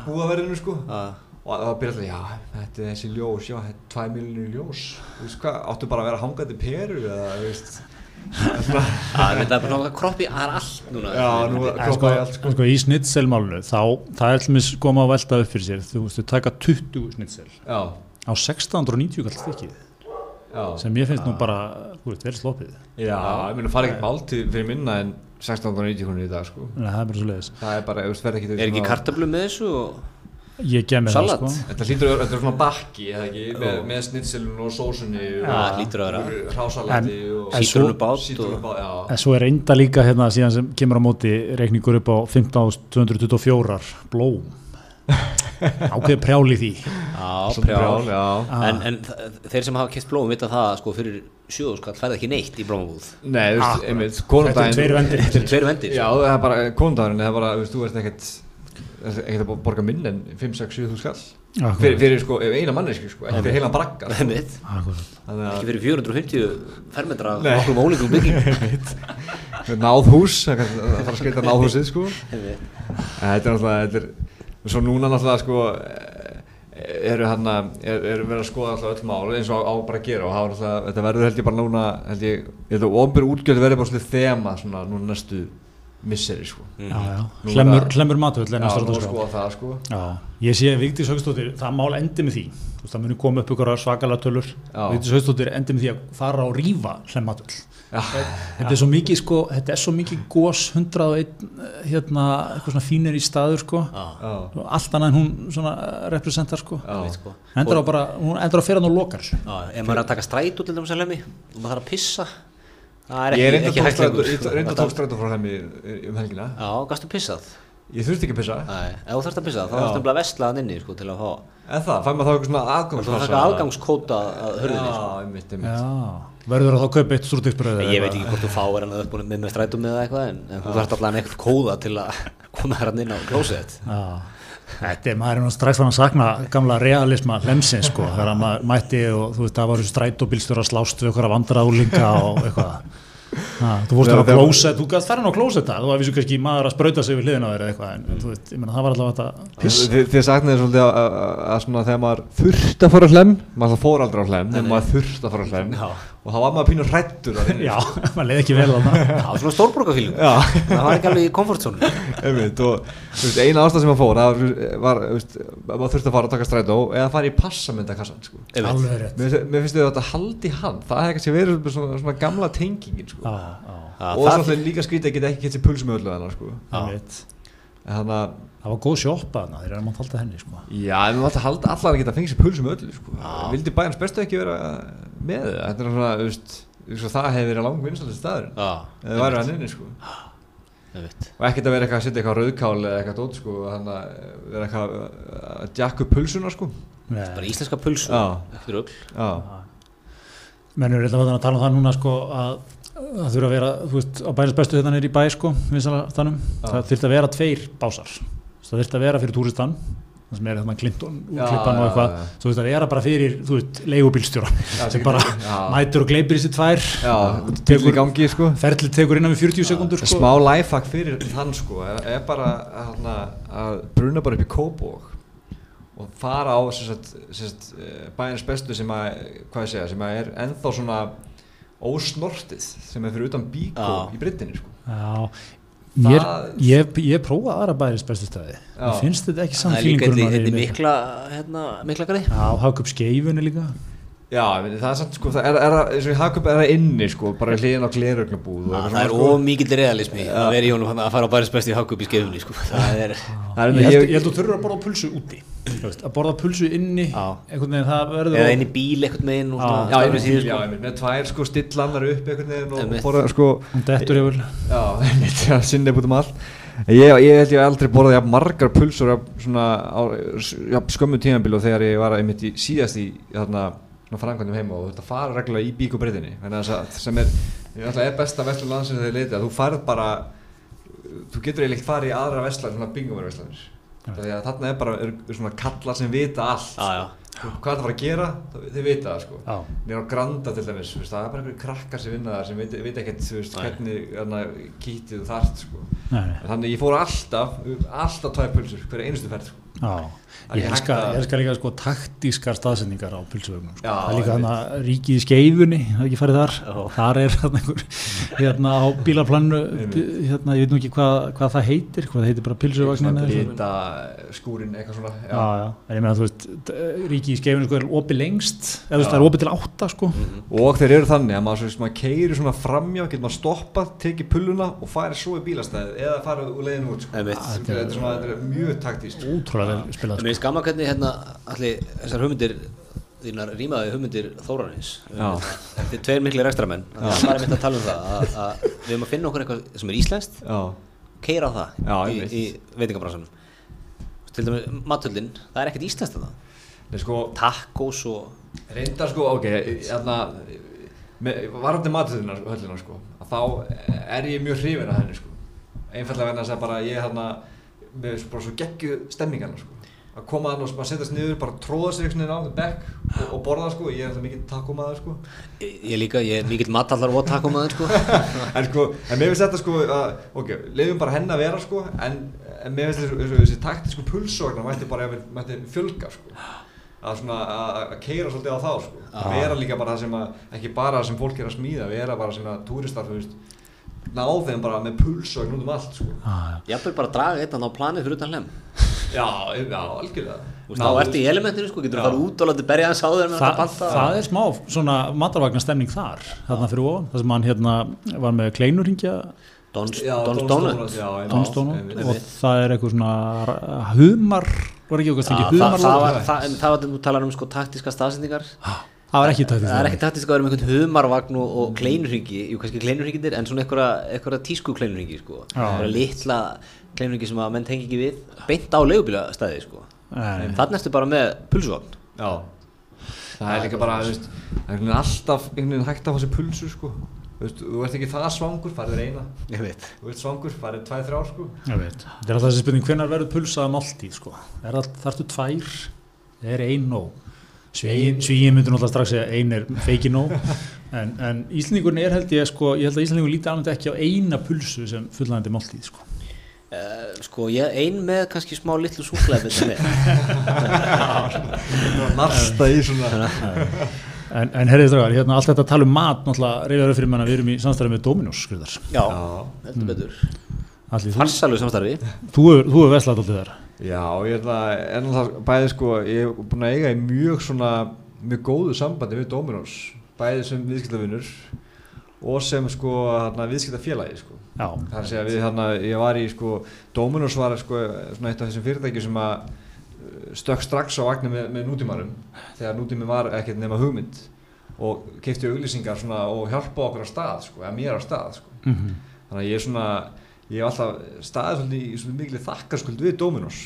búðaverðinu sko. Og það var byrjað alltaf, já, þetta er þessi ljós já, þetta er 2 miljónir ljós. Þú veist hvað, áttu bara að vera hangandi peru eða, þú veist það er er bara kroppi, það er allt núna. Já, nú En sko, kloppaði allt sko. sko í snitselmálunu þá, það er til mis koma að velta upp fyrir sér. Þú veist, þau taka 20 snitsel já, á 1690 kall stykkið já, sem ég finnst nú bara, þú veist, vel sloppið. Já, ég meina fara ekkert málti fyrir minna en 1690 krónir í dag sko. Nei, það er bara svo leiðis það er bara, þú veist, verð ekki Er ekki kartablu með þessu? Og... ég gef mér það Salat? sko Þetta hlýtur að vera, þetta er svona bakki, með, með snitselun og sósunni og hlýtur að vera. hrásalati og já. en svo er reynda líka hérna síðan sem kemur á móti reikningur upp á 15.224 blóm ákveði prjáli því Já, prjál já. Ah. En, en þeir sem hafa kist blóm vita það sko fyrir sjöðuskall færði ekki neitt í blómabúð Nei, þú veist, Akkurat. einmitt, þetta er tveir vendir Þetta er tveir vendir Já, það er bara, konundaginn, það er bara, þú veist, þú ert ekkert ekkert að borga minn en 5, 6, 7 þú skall. Akkurat. fyrir, fyrir sko, eina manneski, sko, ekki fyrir heilan bragga sko. Ekki fyrir 450 fermetra okkur ólíkum bygging náðhús, það það þarf að skreita náðhúsið, sko. Þetta er náttúrulega, þetta er svo núna náttúrulega sko eh, eru hann að, er, er verið að skoða alltaf öll mál eins og á, á bara að gera og hafa náttúrulega, þetta verður held ég bara núna, held ég, að ofnbjörn útgjöld verður bara svolítið þema svona núna næstu misseri sko. já, já. Nú Hlemmur, verða- hlemmur matvöld Já, nú að skoða það sko. Já, ég sé Vigdís Haugstóttir, það mál endi með því veist, það muni koma upp ykkur svakalega tölur Já. Vigdís Haugstóttir endi með því að fara og rífa hlemmatöl Já, Þetta er svo mikið sko, þetta er svo mikið gos 101, hérna, eitthvað svona fínir í staður sko Já, já, allt annað en hún svona eh, representar sko já, einmitt, sko. Endur á bara, hún endur á fyrir hann og lokar. Já, ef maður er að taka strætó til dæmis að lemmi og maður þarf að pissa það er Ég ekki, hægt lengur. tók sko. reynda tók strætó frá hemmi um helgina. Já, gastu pissað? Ég þurfti ekki að pissa. Nei, ef þú þarfst að pissa þá Já. þarfst að vesla hann inni sko, til að fá En það, fæ maður þá eitthvað svona Þú aðgangspassa þarfst að aðgangskóta að hörðinni sko. Já, einmitt, einmitt. Já, verður það þá að kaupa eitt strútiksbröð Ég veit ekki hvort þú fáir hann að upp með með strætum eða eitthvað en, en þú þarfst allavega að þetta er maður er nú strax fann að sakna gamla realisma hlemsins sko, þegar maður mætti og þú veist, það var strætóbílstur að slást við okkur að vandraðúlinga og eitthvað. Ha, þú fórst þegar- klósett, þú gæst fara á klósetta þú var vissu kannski maður að sprauta sig við hliðina á þér eitthvað, en þú veist, ég meina það var allavega þetta piss Þið, þið saknaði svolítið að, að, að svona þegar maður þurft að fara á hlem maður það fór aldrei á hlem en maður þurft að fara á hlem. Og þá var maður pínu hrættur Já, maður leiði ekki vel á það Já, svona stórborgafílum Já. Það var ekki alveg í komfortzónu einmitt og þú veist, eina ástæð sem maður fór það var, var maður þurfti að fara að taka strætó eða fara í passamyndakassan sko. Alveg rétt mér, finnst- mér finnst þið að þetta haldi hann það hefði kannski verið svona, svona gamla tengingin sko. Já, já, og það, svona líka skrítið að geta ekki gett sér hennar sko. þannig að Það var góð sjoppa þarna, þeir eru að maður talta henni sko. Já, en við mátti halda allar að geta að fengið sér pulsum öllu sko. Vildi bæjarns bestu ekki vera með það? Þetta er svona, þú veist það hefði verið langt vinstalist staður eða það væri hann inni sko. Og ekkert að vera eitthvað að setja eitthvað rauðkál eða eitthvað dótt sko þannig að vera eitthvað að jakka upp pulsuna sko. Það er bara íslenska pulsu ekkert rögl mennur er þetta að tala um það núna sko að það þurfa að vera, þú veist, á bæris bestu þetta hérna nýri bæ sko, það þurft að vera tveir básar það þurft að vera fyrir túristan sem er þannig Clinton úrklippan og eitthvað. þú veist að vera bara fyrir, þú veist, leigubílstjóra sem bara mætur og gleipir þessi tvær. Tegur, gangi, sko. ferli tegur innan við 40 sekundur sko. smá lifehack fyrir þann sko. Er, er bara að, að bruna bara upp í kópók og fara á eh, bæins bestu sem að, segja, sem að er ennþá svona ósnortið sem er fyrir utan bíkó í Brittinni sko. Já, ég, ég, ég prófa aðra bæris bestu stæði ég finnst þetta ekki samt fílingur Það er líka mikla, hérna, mikla græði Já, haka upp skeifunni líka Já, það er samt sko, það er, er, eins og í Hakup er það inni sko, bara hlýðin á glerögnabúð Það er sko, ómikið realismi ja. að vera í honum að fara á bæris besti í Hakup í skeifunni sko, það er Ég held að þú þurfur að borða pulsu úti að borða pulsu inni einhvern veginn það verður eða inn í bíl einhvern veginn já, ég með síðan sko. með tvær sko stillannar upp einhvern veginn og borða sko. Hún dettur yfir. Já, það er sinnið búin um all ég, ég held ég aldrei borðað jafn margar pulsur svona á skömmu tímanbíl og þegar ég var einmitt í síðast í þarna framkvæmdum heima og þetta fara reglulega í bíkubreytinni sem er, er besta vestlun landsins þegar þið leitið að þú farð bara þú getur eiginlega farið í aðra vestlar svona bingumverðvestlanir þannig að þarna er bara er, er svona kallar sem vita allt ah, hvað það fara að gera, þið vita það sko. Nýra á Granda til dæmis það er bara einhverju krakkar sem vinna það sem veit, veit ekkert hvernig kítið þart sko. þannig ég fór alltaf alltaf tvæg pulsur hverja einustu ferð sko. Ég elskar líka sko taktískar staðsendingar á pulsuvögnum sko. það er líka þannig að ríkið í skeifunni það er ekki farið þar, Já. þar er einhver, hérna á bílarplannu hérna, ég veit nú ekki hvað, hvað það heitir hvað það heitir bara pulsuvagnin Hita skúrin eitthvað svona Já, já, en ég meina þú veist ríkið í skeifunni sko er opið lengst eða það er opið til átta sko. Mm -hmm. og þeir eru þannig að maður, maður keiri svona framjá, getur maður stoppað tekið pulluna og farið svo í bílastæði eða farið úr leiðinu út sko. er, er vel spilað skamma hvernig hérna allir þessar hugmyndir þínar rýmaði hugmyndir Þóranins þetta er tveir miklir ekstramenn það er mitt að tala um það að, að við erum að finna okkur eitthvað sem er íslenskt keira á það Já, í, í veitingabransanum. Til dæmis matöldin, það er ekkert íslenskt að það sko, takkos og reyndar sko, ok hérna, varandi matöldina höllina sko, þá er ég mjög hrifin að henni sko. Einfallega verðan að segja bara ég hérna með bara svo geggju stemningarna sko að koma þannig og setjast niður, bara tróða sig á það bekk og, og borða sko, ég er alltaf mikill takkumadur sko. Ég líka, ég er mikill matallar og takkumadur sko. en sko, en mér finnst þetta sko, að, ok, leiðum bara henn að vera sko, en, en mér finnst þessi, þessi taktísku pulsóknar mætti bara, mætti fjölga sko, að svona, að keira svolítið á þá sko, að vera líka bara það sem að, ekki bara það sem fólk er að smíða, vera bara sem að túristar, þú veist, ná þeim bara með pulsókn út um allt sko. Ég ætlum að að ná. Já, já, algjörlega. Þá ertu í elementinu sko, getur þú farið út og látið berja hans á þér Þa, það, það er smá svona matarvagnarstemning þar þarna fyrir ofan, þar sem hann hérna var með kleinurringja Dons Donut. Og það er eitthvað svona humar, var ekki eitthvað ekki humar Það var það að þú talar um sko taktiska staðsendingar Það var ekki taktisk Það er ekki taktisk að vera með einhvern humarvagn og, og kleinurringi, jú kannski kleinurringinir en svona eitthvað tísku kleinurringi sko, litla kleinurringi sem að menn tengi ekki við, beint á leigubíla stæði sko, þannig erstu bara með pulsuvagn Já, það er líka bara, veist, það er alltaf einhvern veginn hægt af þessi pulsu sko. Veist, þú ert ekki það svangur, farið reyna. Ég veit. Þú ert svangur, farið tvæð þrjá sko. Ég veit, þetta er alltaf þessi spurning hvernig verður pulsaða máltíð sko? Er það, þarftu tvær, er ein nóg? Svíin myndur náttúrulega strax að ein er feiki nóg. En, en Íslandingurinn er held ég sko, ég held að Íslandingur líti alveg ekki á eina pulsu sem fullandi máltíð sko. Uh, sko ég ein með kannski smá litlu súklaði Narsta í svona. En, en herriði dragar, hérna allt þetta að tala um mat náttúrulega reyðar upp fyrir manna við erum í samstæði með Dominos skriðar. Já, heldur betur. Farsalu samstæði Þú hefur veslað alltaf þar. Já, ég er það, en það bæði sko, ég hef búin að eiga í mjög svona, mjög góðu sambandi við Dominos, bæði sem viðskiptavinnur og sem sko hérna viðskiptafélagi sko. Það er að segja við hérna, ég var í sko, Dominos var sko svona eitt af þessum fyrirtæki sem að uh, stökk strax á vagnum með, með nútímarum, þegar nútími var ekkert nema hugmynd og keipti auglýsingar svona og hjálpa okkur á stað sko, eða mér á stað sko. mm -hmm. þannig að ég er svona ég hef alltaf staðið svolítið í svona miklu þakkarskuld við Dominos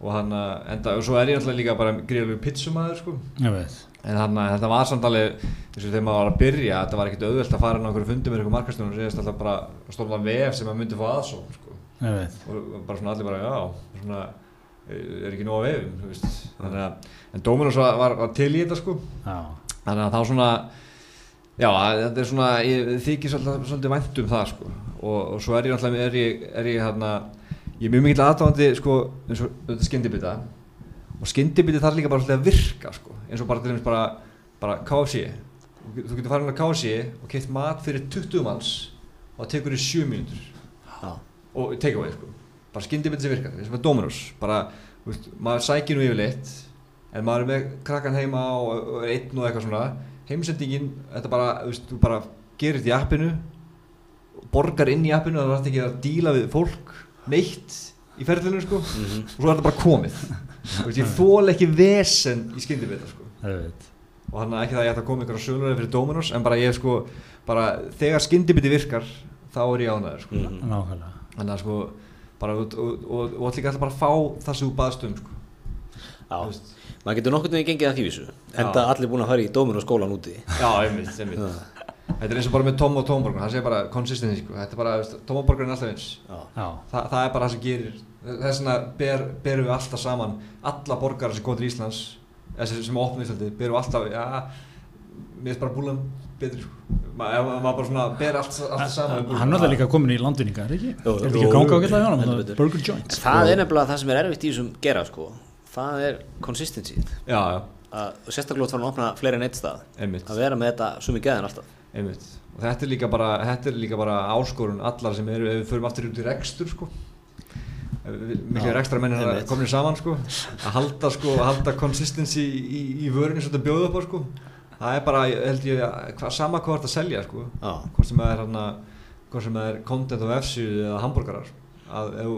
og hann að enda, og svo er ég alltaf líka bara gríðalegu pizzumæður sko en hann að þetta var samt alveg eins og þegar maður var að byrja, þetta var ekkert auðvelt að fara inn á einhverju fundi með einhverju markastunum og segja alltaf bara stofna vef sem maður myndi fá aðsók sko. og bara svona allir bara já, svona er ekki nóga vefum þannig að, en Dominos var, var, var til í þetta sko. Já. þannig að þá svona já, þetta er svona ég þykir svolítið, svolítið vænt um það sko. Og, og svo er ég alltaf, er ég, er ég hérna ég er mjög mikil aðdáðandi sko, eins og þetta skyndibita. Og skyndibiti þarf líka bara svolítið að virka sko, eins og bara til dæmis bara, bara KFC, þú getur farin á KFC og keitt mat fyrir 20 manns og það tekur þér 7 mínútur. Og take away sko. Bara skyndibiti sem virka, eins og með Dominos. Bara, veist, maður sækir nú yfirleitt en maður er með krakkan heima og, og einn og eitthvað svona. Heimsendingin, þetta bara, veist, þú bara gerir þetta í appinu borgar inn í appinu, það er ekki að díla við fólk neitt í ferðlunum sko. Mm -hmm. og svo er þetta bara komið. Veist, ég þól ekki vesen í skyndibita sko og hann er ekki það að ég ætti að koma ykkur á sölurinn fyrir Dominos en bara ég sko bara þegar skyndibiti virkar þá er ég ánæður sko. Mm -hmm. þannig að sko bara og, og, og, og allir alltaf bara fá það sem þú baðst um sko. Já, maður getur nokkur nefnir gengið að því vissu en það allir búin að fara í Dominos skólan úti. Já, einmitt, einmitt. Þetta er eins og bara með Tom og Tómborgun, það sé bara konsistensi, sko. þetta er bara, Tómborgun er alltaf eins, Þa, það er bara það sem gerir, þess vegna ber, berum við alltaf saman, alla borgarar sem góður í Íslands, sem opnum Íslandi, berum alltaf, já, mér finnst bara búlan betri, sko. maður ma bara svona ber allt, allt saman. Hann er alltaf líka komin í landvinninga, er ekki? Er þetta ekki ganga á á hann, Burger Joint? Það er nefnilega það sem er erfitt í þessum gera, sko, það er konsistensið. Já, já. Og sérstaklega þarf hann að opna fleiri en eitt stað, Einmitt. að vera með þetta mikið aðeins alltaf. Einmitt. og þetta er líka bara, þetta er líka bara áskorun allar sem eru, ef við förum aftur út í rekstur sko miklu að komin saman sko. Að halda sko, að halda konsistensi í, í vörinu sem þetta bjóðu upp á sko. Það er bara, held ég, hva, sama hvað þetta selja sko, hvort sem það er hérna hvort sem það er content og F-síðu eða hambúrgarar að ef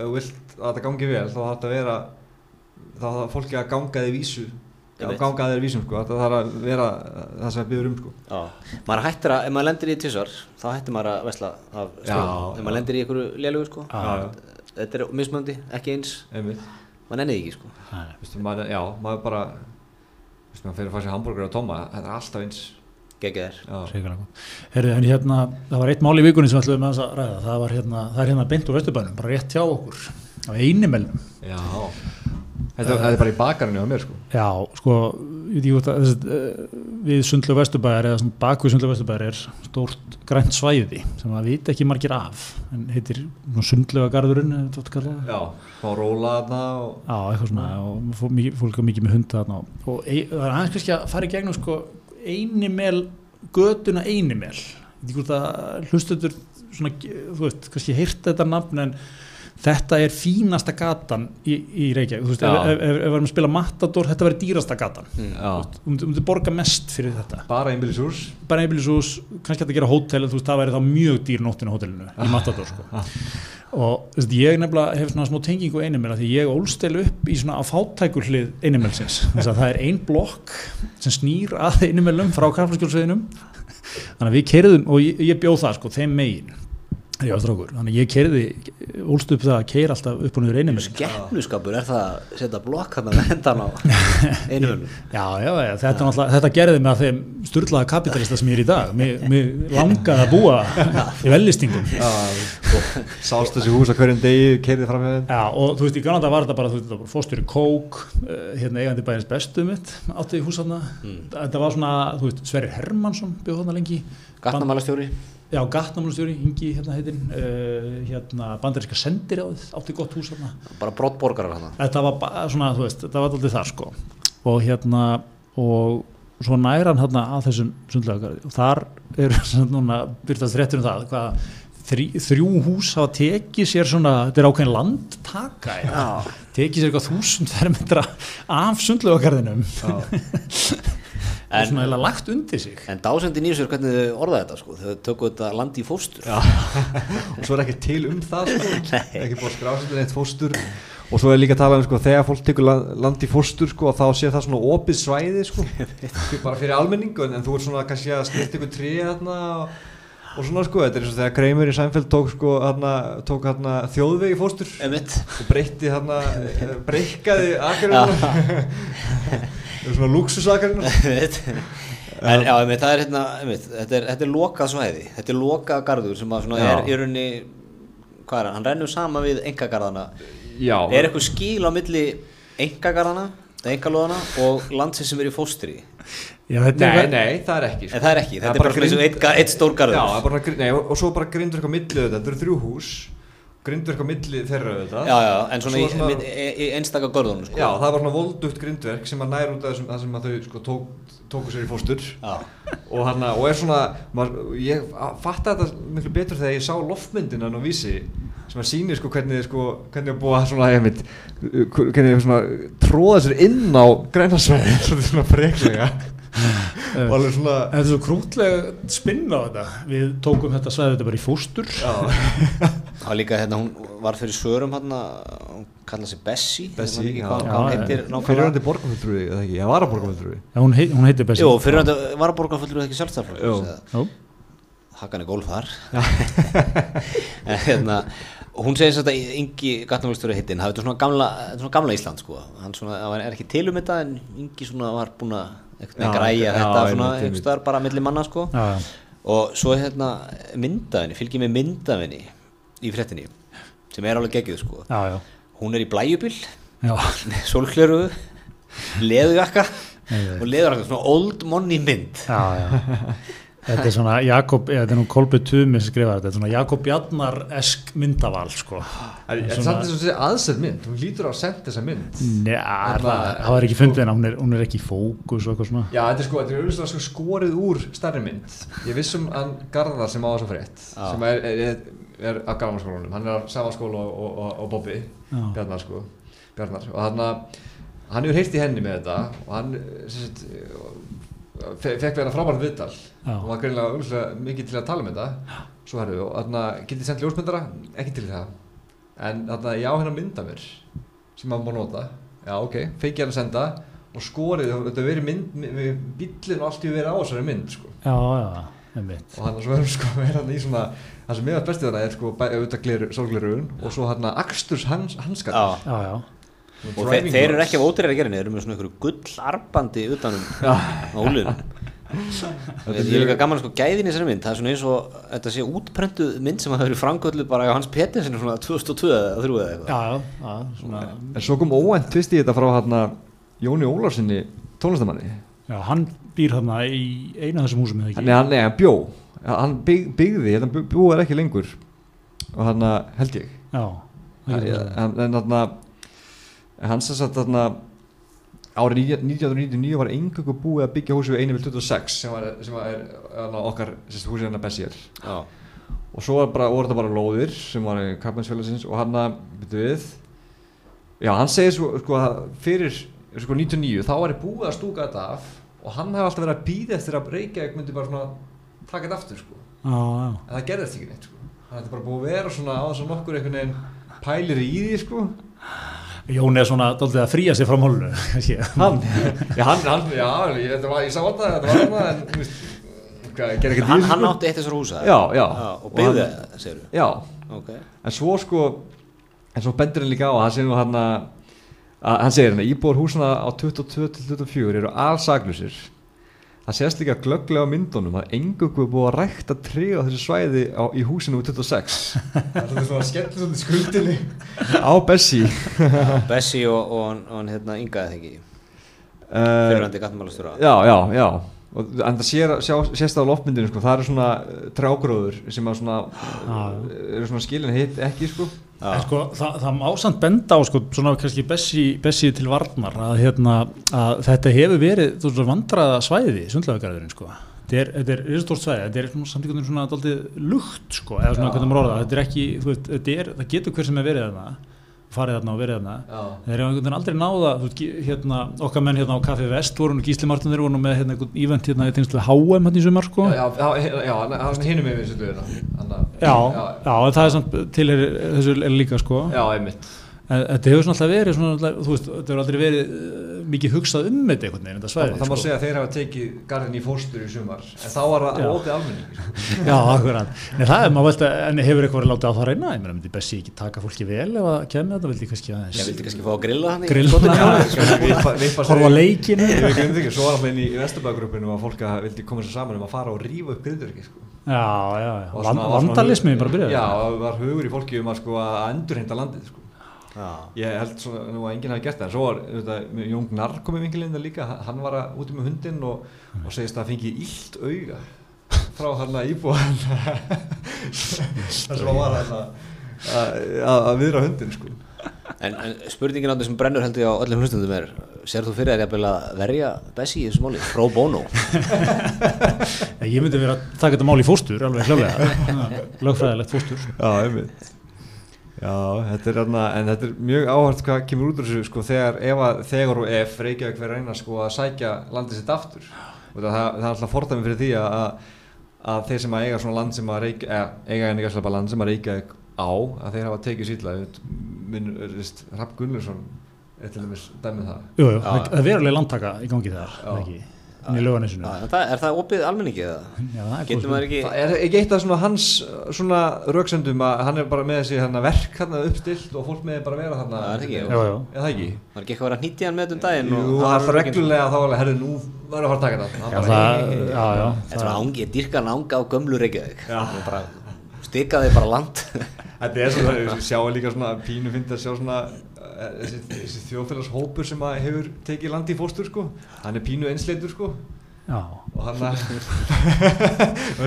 þú vilt að þetta gangi vel þá þarf þetta að vera þá þarf fólki að ganga þig vísu. Á gangaðir vísum sko, það þarf að vera það sem við byrjum um sko. Já, maður hættir að, ef maður lendir í tísar, þá hættir maður að vesla af skoðum, ef maður lendir í einhverju lélugu sko, já, þetta er mismöndi, ekki eins, Einmitt. maður nenniði ekki sko. Vistu, maður, já, maður bara, vistu, maður fyrir að fá sér hambúrgur á tóma, þetta er alltaf eins. Er. Herri, en hérna, það var eitt mál í vikunni sem við ætlum að ræða, það var hérna, það er hérna beint úr Vesturbænum, bara rétt hjá okkur, á einimelnum. Já. Þetta er bara í bakarinu á mér sko. Já, sko, ég, að, við Sundlu Vesturbæðar eða bak við Sundlu Vesturbæðar er stórt grænt svæði sem að vita ekki margir af en heitir Sundlu Garðurinn Já, á róla þarna og... Já, eitthvað svona og fólk er mikið með hunda þarna og ein, það er aðeins kannski að fara í gegnum sko einimel, göduna einimel ég veit ekki hvort að hlustuður svona, þú veist, kannski heirt þetta nafn en þetta er fínasta gatan í, í Reykjavík, þú veist, ef, ef, ef við varum að spila Matador, þetta verður dýrasta gatan. Mm, þú myndir borga mest fyrir þetta. Bara einbílisús bara einbílisús, kannski að gera hótel þú veist, það væri þá mjög dýr nóttinu á hótelinu í Matador, sko. Og þú veist, ég nefnilega hef svona smá tengingu einimel því ég ólstel upp í svona að fátækurlið einimelsins, þess að það er ein blokk sem snýr að einimelum frá kaflaskjólsveginum þannig að við kerðum, og ég, ég bjóð það sko, þeim megin Já, strákur, þannig ég kerði úlst upp það að keira alltaf upp og niður einum Skeppnuskapur, er það að setja blokk hann að hendan á einum Já, já, já þetta, ja. þetta gerði mig að þeim styrlaða kapitalista sem ég er í dag. Mér, mér langaði að búa í vellistingum. Sást þessi hús að hverjum degi keirði fram með Já, og þú veist, í Granada var þetta bara, þú veist, fórstur í kók hérna eigandi bæðins bestu mitt átti í húsafna, mm. þetta var svona þú veist, Sverrir Hermansson lengi. Gatnamælastjóri Já, Gatnamálustjóri, Ingi hérna heitin uh, hérna bandaríska sendir á þið átti gott hús hérna. Bara brottborgarar hérna. Þetta var svona, þú veist, þetta var alltaf það sko. Og hérna og svo næran hérna að þessum sundlegagarði og þar er svona núna byrjast réttur um það hvað þrjú, þrjú hús hafa tekið sér svona, þetta er ákveðin landtaka tekið sér eitthvað þúsund fermetra af sundlegagarðinum en, svona eða lagt undir sig. en dásendin í þessu er hvernig þau orða þetta sko, þau tökku þetta landi í fóstur. Og svo er ekki til um það sko. ekki búið skráðsendin eitt fóstur. Og svo er líka að tala um sko, þegar fólk tekur land, land í fórstur sko, þá sé það svona opið svæði sko, bara fyrir almenningu en þú er svona kannski að snitt ykkur þarna og, og svona sko. Þetta er eins og þegar Kreimur í Sænfeld tók sko hana, tók hana þjóðvegi fórstur Einmitt. og breytti hana breykaði akarinn svona luxusakarinn En já, einmitt, það er hérna, einmitt, þetta er, þetta er lokað svæði, þetta er lokað garður sem að svona er í rauninni, hvað er hann, hann rennur sama við engagarðana. já, Er eitthvað skíl á milli engagarðana, engalóðana og landsins sem er í fóstri? Já, þetta nei, er nei, það er ekki En það er ekki, þetta er bara og eitt, eitt stór garður. Já, það er bara, grin- nei, og og svo bara grindur eitthvað milli þetta, þetta eru þrjú hús grindur eitthvað milli þeirra þetta já, já, en svona, svona- í, í, í einstaka görðunum, sko. Já, það var svona voldugt grindverk sem að nær út af þessum, það sem að þau sko tók, tóku sér í fóstur. Og hann og er svona, maður, ég fatt þetta miklu betur þegar ég sá loftmyndina á vísi sem að sýnir sko hvernig sko, hvernig er búið að svona, ég veit hvernig er svona tróða sér inn á grænasvæði, svona freklega og alveg svona Þetta er svo krútlega spinn á þetta Við tókum þetta svæði þetta bara í fóstur já, Það var líka, hérna, hún var fyrir svörum hérna, hún kallaði sig Bessie. Bessie, ég man ekki já. Fyrirhandi borgarfulltrúi, eða ekki, ég var að borgarfulltrúi Já, hún, heit, hún heitir Bessi Jú, fyrir hann var að borga fullur ekki. Jú. Hakan er gólf þar. en hérna, hún segir þetta Ingi Gatnavöldstöru hittinn, það er svona gamla, þetta er svona gamla Ísland sko. Hann svona, er ekki til um þetta en Ingi svona var búin að einhvern veginn græja þetta svona einhvers staðar bara milli manna sko. Og svo hérna myndafinni, fylgjum með myndafinni í fréttinni sem er alveg geggjuð sko. Já, já. Hún er í blæjubil, Já, sólkleruðu, leðujakka og leðujakka, svona old money mynd. já, já. Þetta er svona Jakob, eða þetta er nú Kolbe Tumi sem skrifar þetta, þetta er svona Jakob Bjarnar-esk myndaval, sko. En en Svona- samt þess að segja aðsett mynd, hún lítur á að senda þessa mynd Njá, Þarna- það það var ekki fundið hennar, hún er, hún er ekki í fókus og eitthvað svona. Já, þetta er sko, þetta er auðvitað sko skorið úr stærri mynd Ég vissum hann Garðar sem á þessu frétt Já. sem er, er, er, er af gamanskólanum hann er á sama skóla og, og, og, og Bobby Já. Bjarnar sko Bjarnar og hann hann hefur heyrt í henni með þetta og hann fekk vera frábært viðtal. Og var greinlega mikið til að tala um þetta. Svo herðu og hann getið sendt ljósmyndara? Ekki til í það. En þannig ég á hennar mynda mér sem maður má nota. Já ok, feiki hann að senda. Og skorið, þetta verið mynd með bíllinn og allt hefur verið á þessari mynd sko. Já, já, einmitt. og hann er svo verður sko að vera hann í svona það sem meðast bestið þarna er sko auðvitað gleru, sólglerugun og svo hann að aksturs hans, hanskar. Já. Já, já. Og þeir, þeir eru ekki af ótrýra að gera þeir eru með svona einhverju gullarbandi utanum á úlun ég er líka gaman sko gæðin í þessari mynd það er svona eins og þetta sé útprentuð mynd sem hafa verið framkvöldu bara á Hans Pettersen svona 2002 eða 3 eða eitthvað. Já, já, já, svona, en svo kom óvænt tvist í þetta frá hann Jóni Ólafsinni tónlistamanni já, hann býr þarna í einu af þessum húsum eða ekki. Nei, hann, nei, hann bjó. Hann bygg, byggði, hann bjó- bjóðar ekki lengur. Og hann held ég. Já, en en hann sem sagt þarna árið 1999 var engöngu búið að byggja húsi við 1.26 sem var, sem var er, okkar sérst, húsið hennar Bessier já, og svo var bara, voru þetta bara lóðir sem var í Kappmannsfélagsins og hann við. Já, hann segir svo, sko, að fyrir sko 99, þá var ég búið að stúka þetta af og hann hefði alltaf verið að býða eftir að Reykjavík myndi bara svona taka þetta aftur, sko. Já, já. en það gerðist ekki neitt, sko. Þetta er bara búið að vera svona á þess að nokkur einhvern veginn pælir í því, sko Jón er svona dálítið að fría sig frá málunu. hann, já, hann, hann, já, ég, þetta var, ég sá þetta, þetta var hann, en, þú veist, hvað, hann, hann sko? átti eitt þessar húsa Já, já. og Og byggði það, segir Já, ok, en svo sko en svo bendur hann líka á hann segir nú hann að að- íbúar húsina á 22 til 24 eru allsaglusir það sést líka glögglega á myndunum að engungu er búið að rækta tré á þessu svæði á, í húsinu úr 26 það er svona skemmt svona skuldinni. Á Bessi Bessi og, og, og hérna yngaði þengi uh, fyrirhandi gattamálastjóra já, já, já. Og en það sér, sjá, sést á loftmyndinu sko, það eru svona uh, trjágróður sem að svona, Já. eru svona skilin hitt ekki sko sko, það, það má samt benda á sko, svona kannski Bessi, Bessi til varnar að, hérna, að þetta hefur verið vandraða svæði, sundlöfagarðurinn sko. þetta er, risastórt svæði þetta er svona, samt einhvern veginn svona daldið lukt sko, eða svona hvernig maður orða það. þetta er ekki, þú veist, þetta er, það getur hver sem er verið þarna farið þarna og verið þarna. Já, þeir eru einhvern veginn aldrei náða veist, hérna, okkar menn hérna á Kaffi Vest voru nú Gísli Martinir voru nú með hérna einhvern ívent hérna í tengslu HM hérna í sumar sko. Já, já, já, já, hann er svona hinum yfir þessu lögina já, það er samt til þessu er líka sko. Já, einmitt Þetta hefur svona alltaf verið, svona, þú veist, þetta hefur aldrei verið uh, mikið hugsað um þetta einhvern veginn, þetta svæði. Það, það má sko. segja að þeir hafa tekið garðin í fórstur í sumar, en þá var það ótið almenning. Já, akkurat. En það er, maður veit að, en hefur eitthvað verið látið á það reyna, ég meina, myndi Bessi ekki taka fólki vel ef að kemja þetta, vildi kannski aðeins. Ég vildi kannski fá að grilla hann. Grilla hann, horfa leikinu. Ég veit ekki, svo var inn í Vesturbæðgrupinu að fólk vildi koma sér saman um að fara og rífa upp grindur, sko. Já, já, já. Vandalismi bara byrjaði. Já, það var hugur í fólki um að, sko, að endurheinda landið, sko. Já. ég held svona nú að enginn hafi gert það. En svo var þetta, Jón Gnarr komið vingilinda líka. Hann var að úti með hundin og, og segist að það fengi ílt auga frá hann að íbúa þess að var hann að viðra hundin sko. en, en spurningin á þessum brennur held ég á öllum hlustundum er sér þú fyrir að verja Bessi í þessu máli, frá bónu ég myndi vera að taka þetta mál í fóstur alveg hljóðlega lögfræðilegt fóstur já, einmitt Já, þetta er aðna, en þetta er mjög áhært hvað kemur út úr þessu sko þegar, eva, þegar og ef Reykjavík verður reyna sko að sækja landið sitt aftur og það, það er alltaf fordæmi fyrir því að, að þeir sem að eiga svona land sem að Reykjavík, eða eiga en ekki alltaf land sem að Reykjavík á, að þeir hafa tekið sýtla, minn, Rapp Gunnarsson er til dæmis dæmið það. Jú, jú, það er veruleg landtaka í gangi þar, ekki? Í löganesinu Er það opið almenningi eða? Já, það er ekki Það er ekki eitt af svona hans svona rauksendum að hann er bara með þessi hérna, verk hérna uppstilt og fólk með bara vera þarna Það er ekki, já, já. Það er ekki? Það er ekki eitthvað að vera hýtti hann með um daginn Jú, það er reglulega þá alveg, herru, nú verður að fara að taka þetta. Það er ángi, ég dýrka hann ánga á gömlu Reykjavík. Stikaði bara land. Þetta er svona, sjáu líka svona pínu fyndi að sjá svona þessi, þessi þjóðfélagshópur sem hefur tekið landi í fóstur sko. Hann er pínu einsleitur sko. Já. og hann að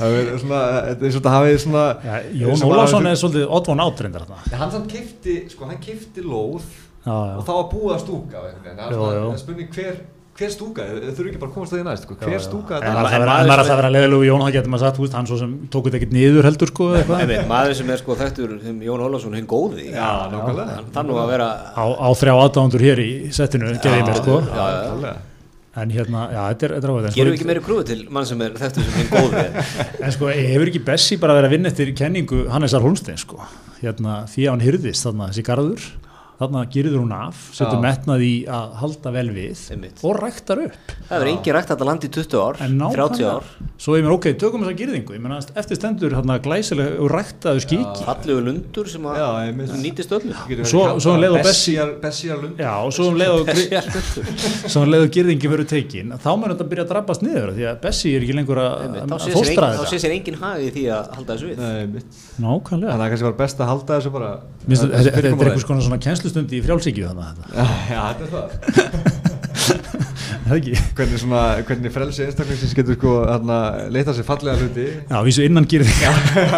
það er svona þetta er svona hafið svona Já, Jón Ólásson er svolítið oddvon átrindar hann sann kifti sko hann kifti lóð Já, og þá að stúka það er spurning hver hver stúka, þau þurfu ekki bara að komast það í næst sko. hver stúka? En maður er alltaf að vera leðilegu Jón, það getur maður sagt, hann svo sem tókut ekkert niður heldur sko maður sem er sko þekktur Jón Ólafsson, hinn góði. Þannig að vera á, á þrjá aðdándur hér í settinu geði mér sko. en hérna, já, þetta er ráðið gerum við ekki meiri krúið til mann sem er þekktur sem hinn góði? En sko, hefur ekki Bessi bara verið að vinna eftir kenningu Hannesar Holmstein sko? Hérna, því að hann hyrðist þarna þessi garður þarna gerður hún af, setur metnað í að halda vel við Einmitt. og ræktar upp. Það verður engi rækt að þetta landi í 20 ár, 30 ár. Svo ég meina ok, tökum þess að gerðingu ég meina eftir stendur hérna glæsilega og ræktaðu skíki. Fallegu lundur sem að já, nýtist öllu. Svo, svo um leið og Bessjar lundur. Já, og svo um leið og svo um leið og gerðingi verður tekin þá verður þetta að byrja að drabbast niður því að Bessi er ekki lengur að fóstra þetta. þá sé sér engin hagi því að halda þessu við. Nákvæmlega þetta kennslustundi í frjálsíkju þannig að já, þetta er það. Hvernig, svona, hvernig frelsi einstaklingsins getur sko leita sér fallega hluti? Já, vísu innan gýrði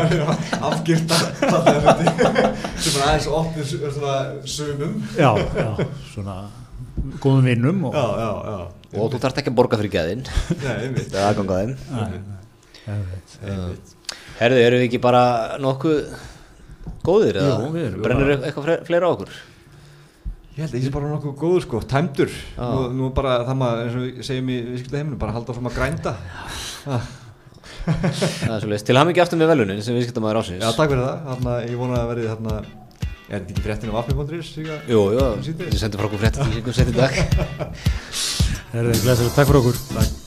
afgýrta fallega hluti. Sem er aðeins ofnir svona sumum. Já, já, svona góðum vinnum og, já, já, já. og þú þarfst ekki að borga fyrir gæðin það er aðgangaðin herðu, eru við ekki bara nokkuð góðir eða? Brennur eitthvað fleira á okkur Ég held að ég sé bara nokkuð góður sko, tæmdur. Nú, nú bara það maður, eins og við segjum í viðskilta heiminu, bara halda áfram að grænda. Það er svolítið, til ham ekki aftur með velunin sem viðskilta maður ásins Já, takk fyrir það, þarna, ég vona að verði þarna er ekki fréttinu af afnum.is Jú, jú, ég sendi frá okkur fréttinu sem setjum dag. Herri, takk fyrir okkur. Takk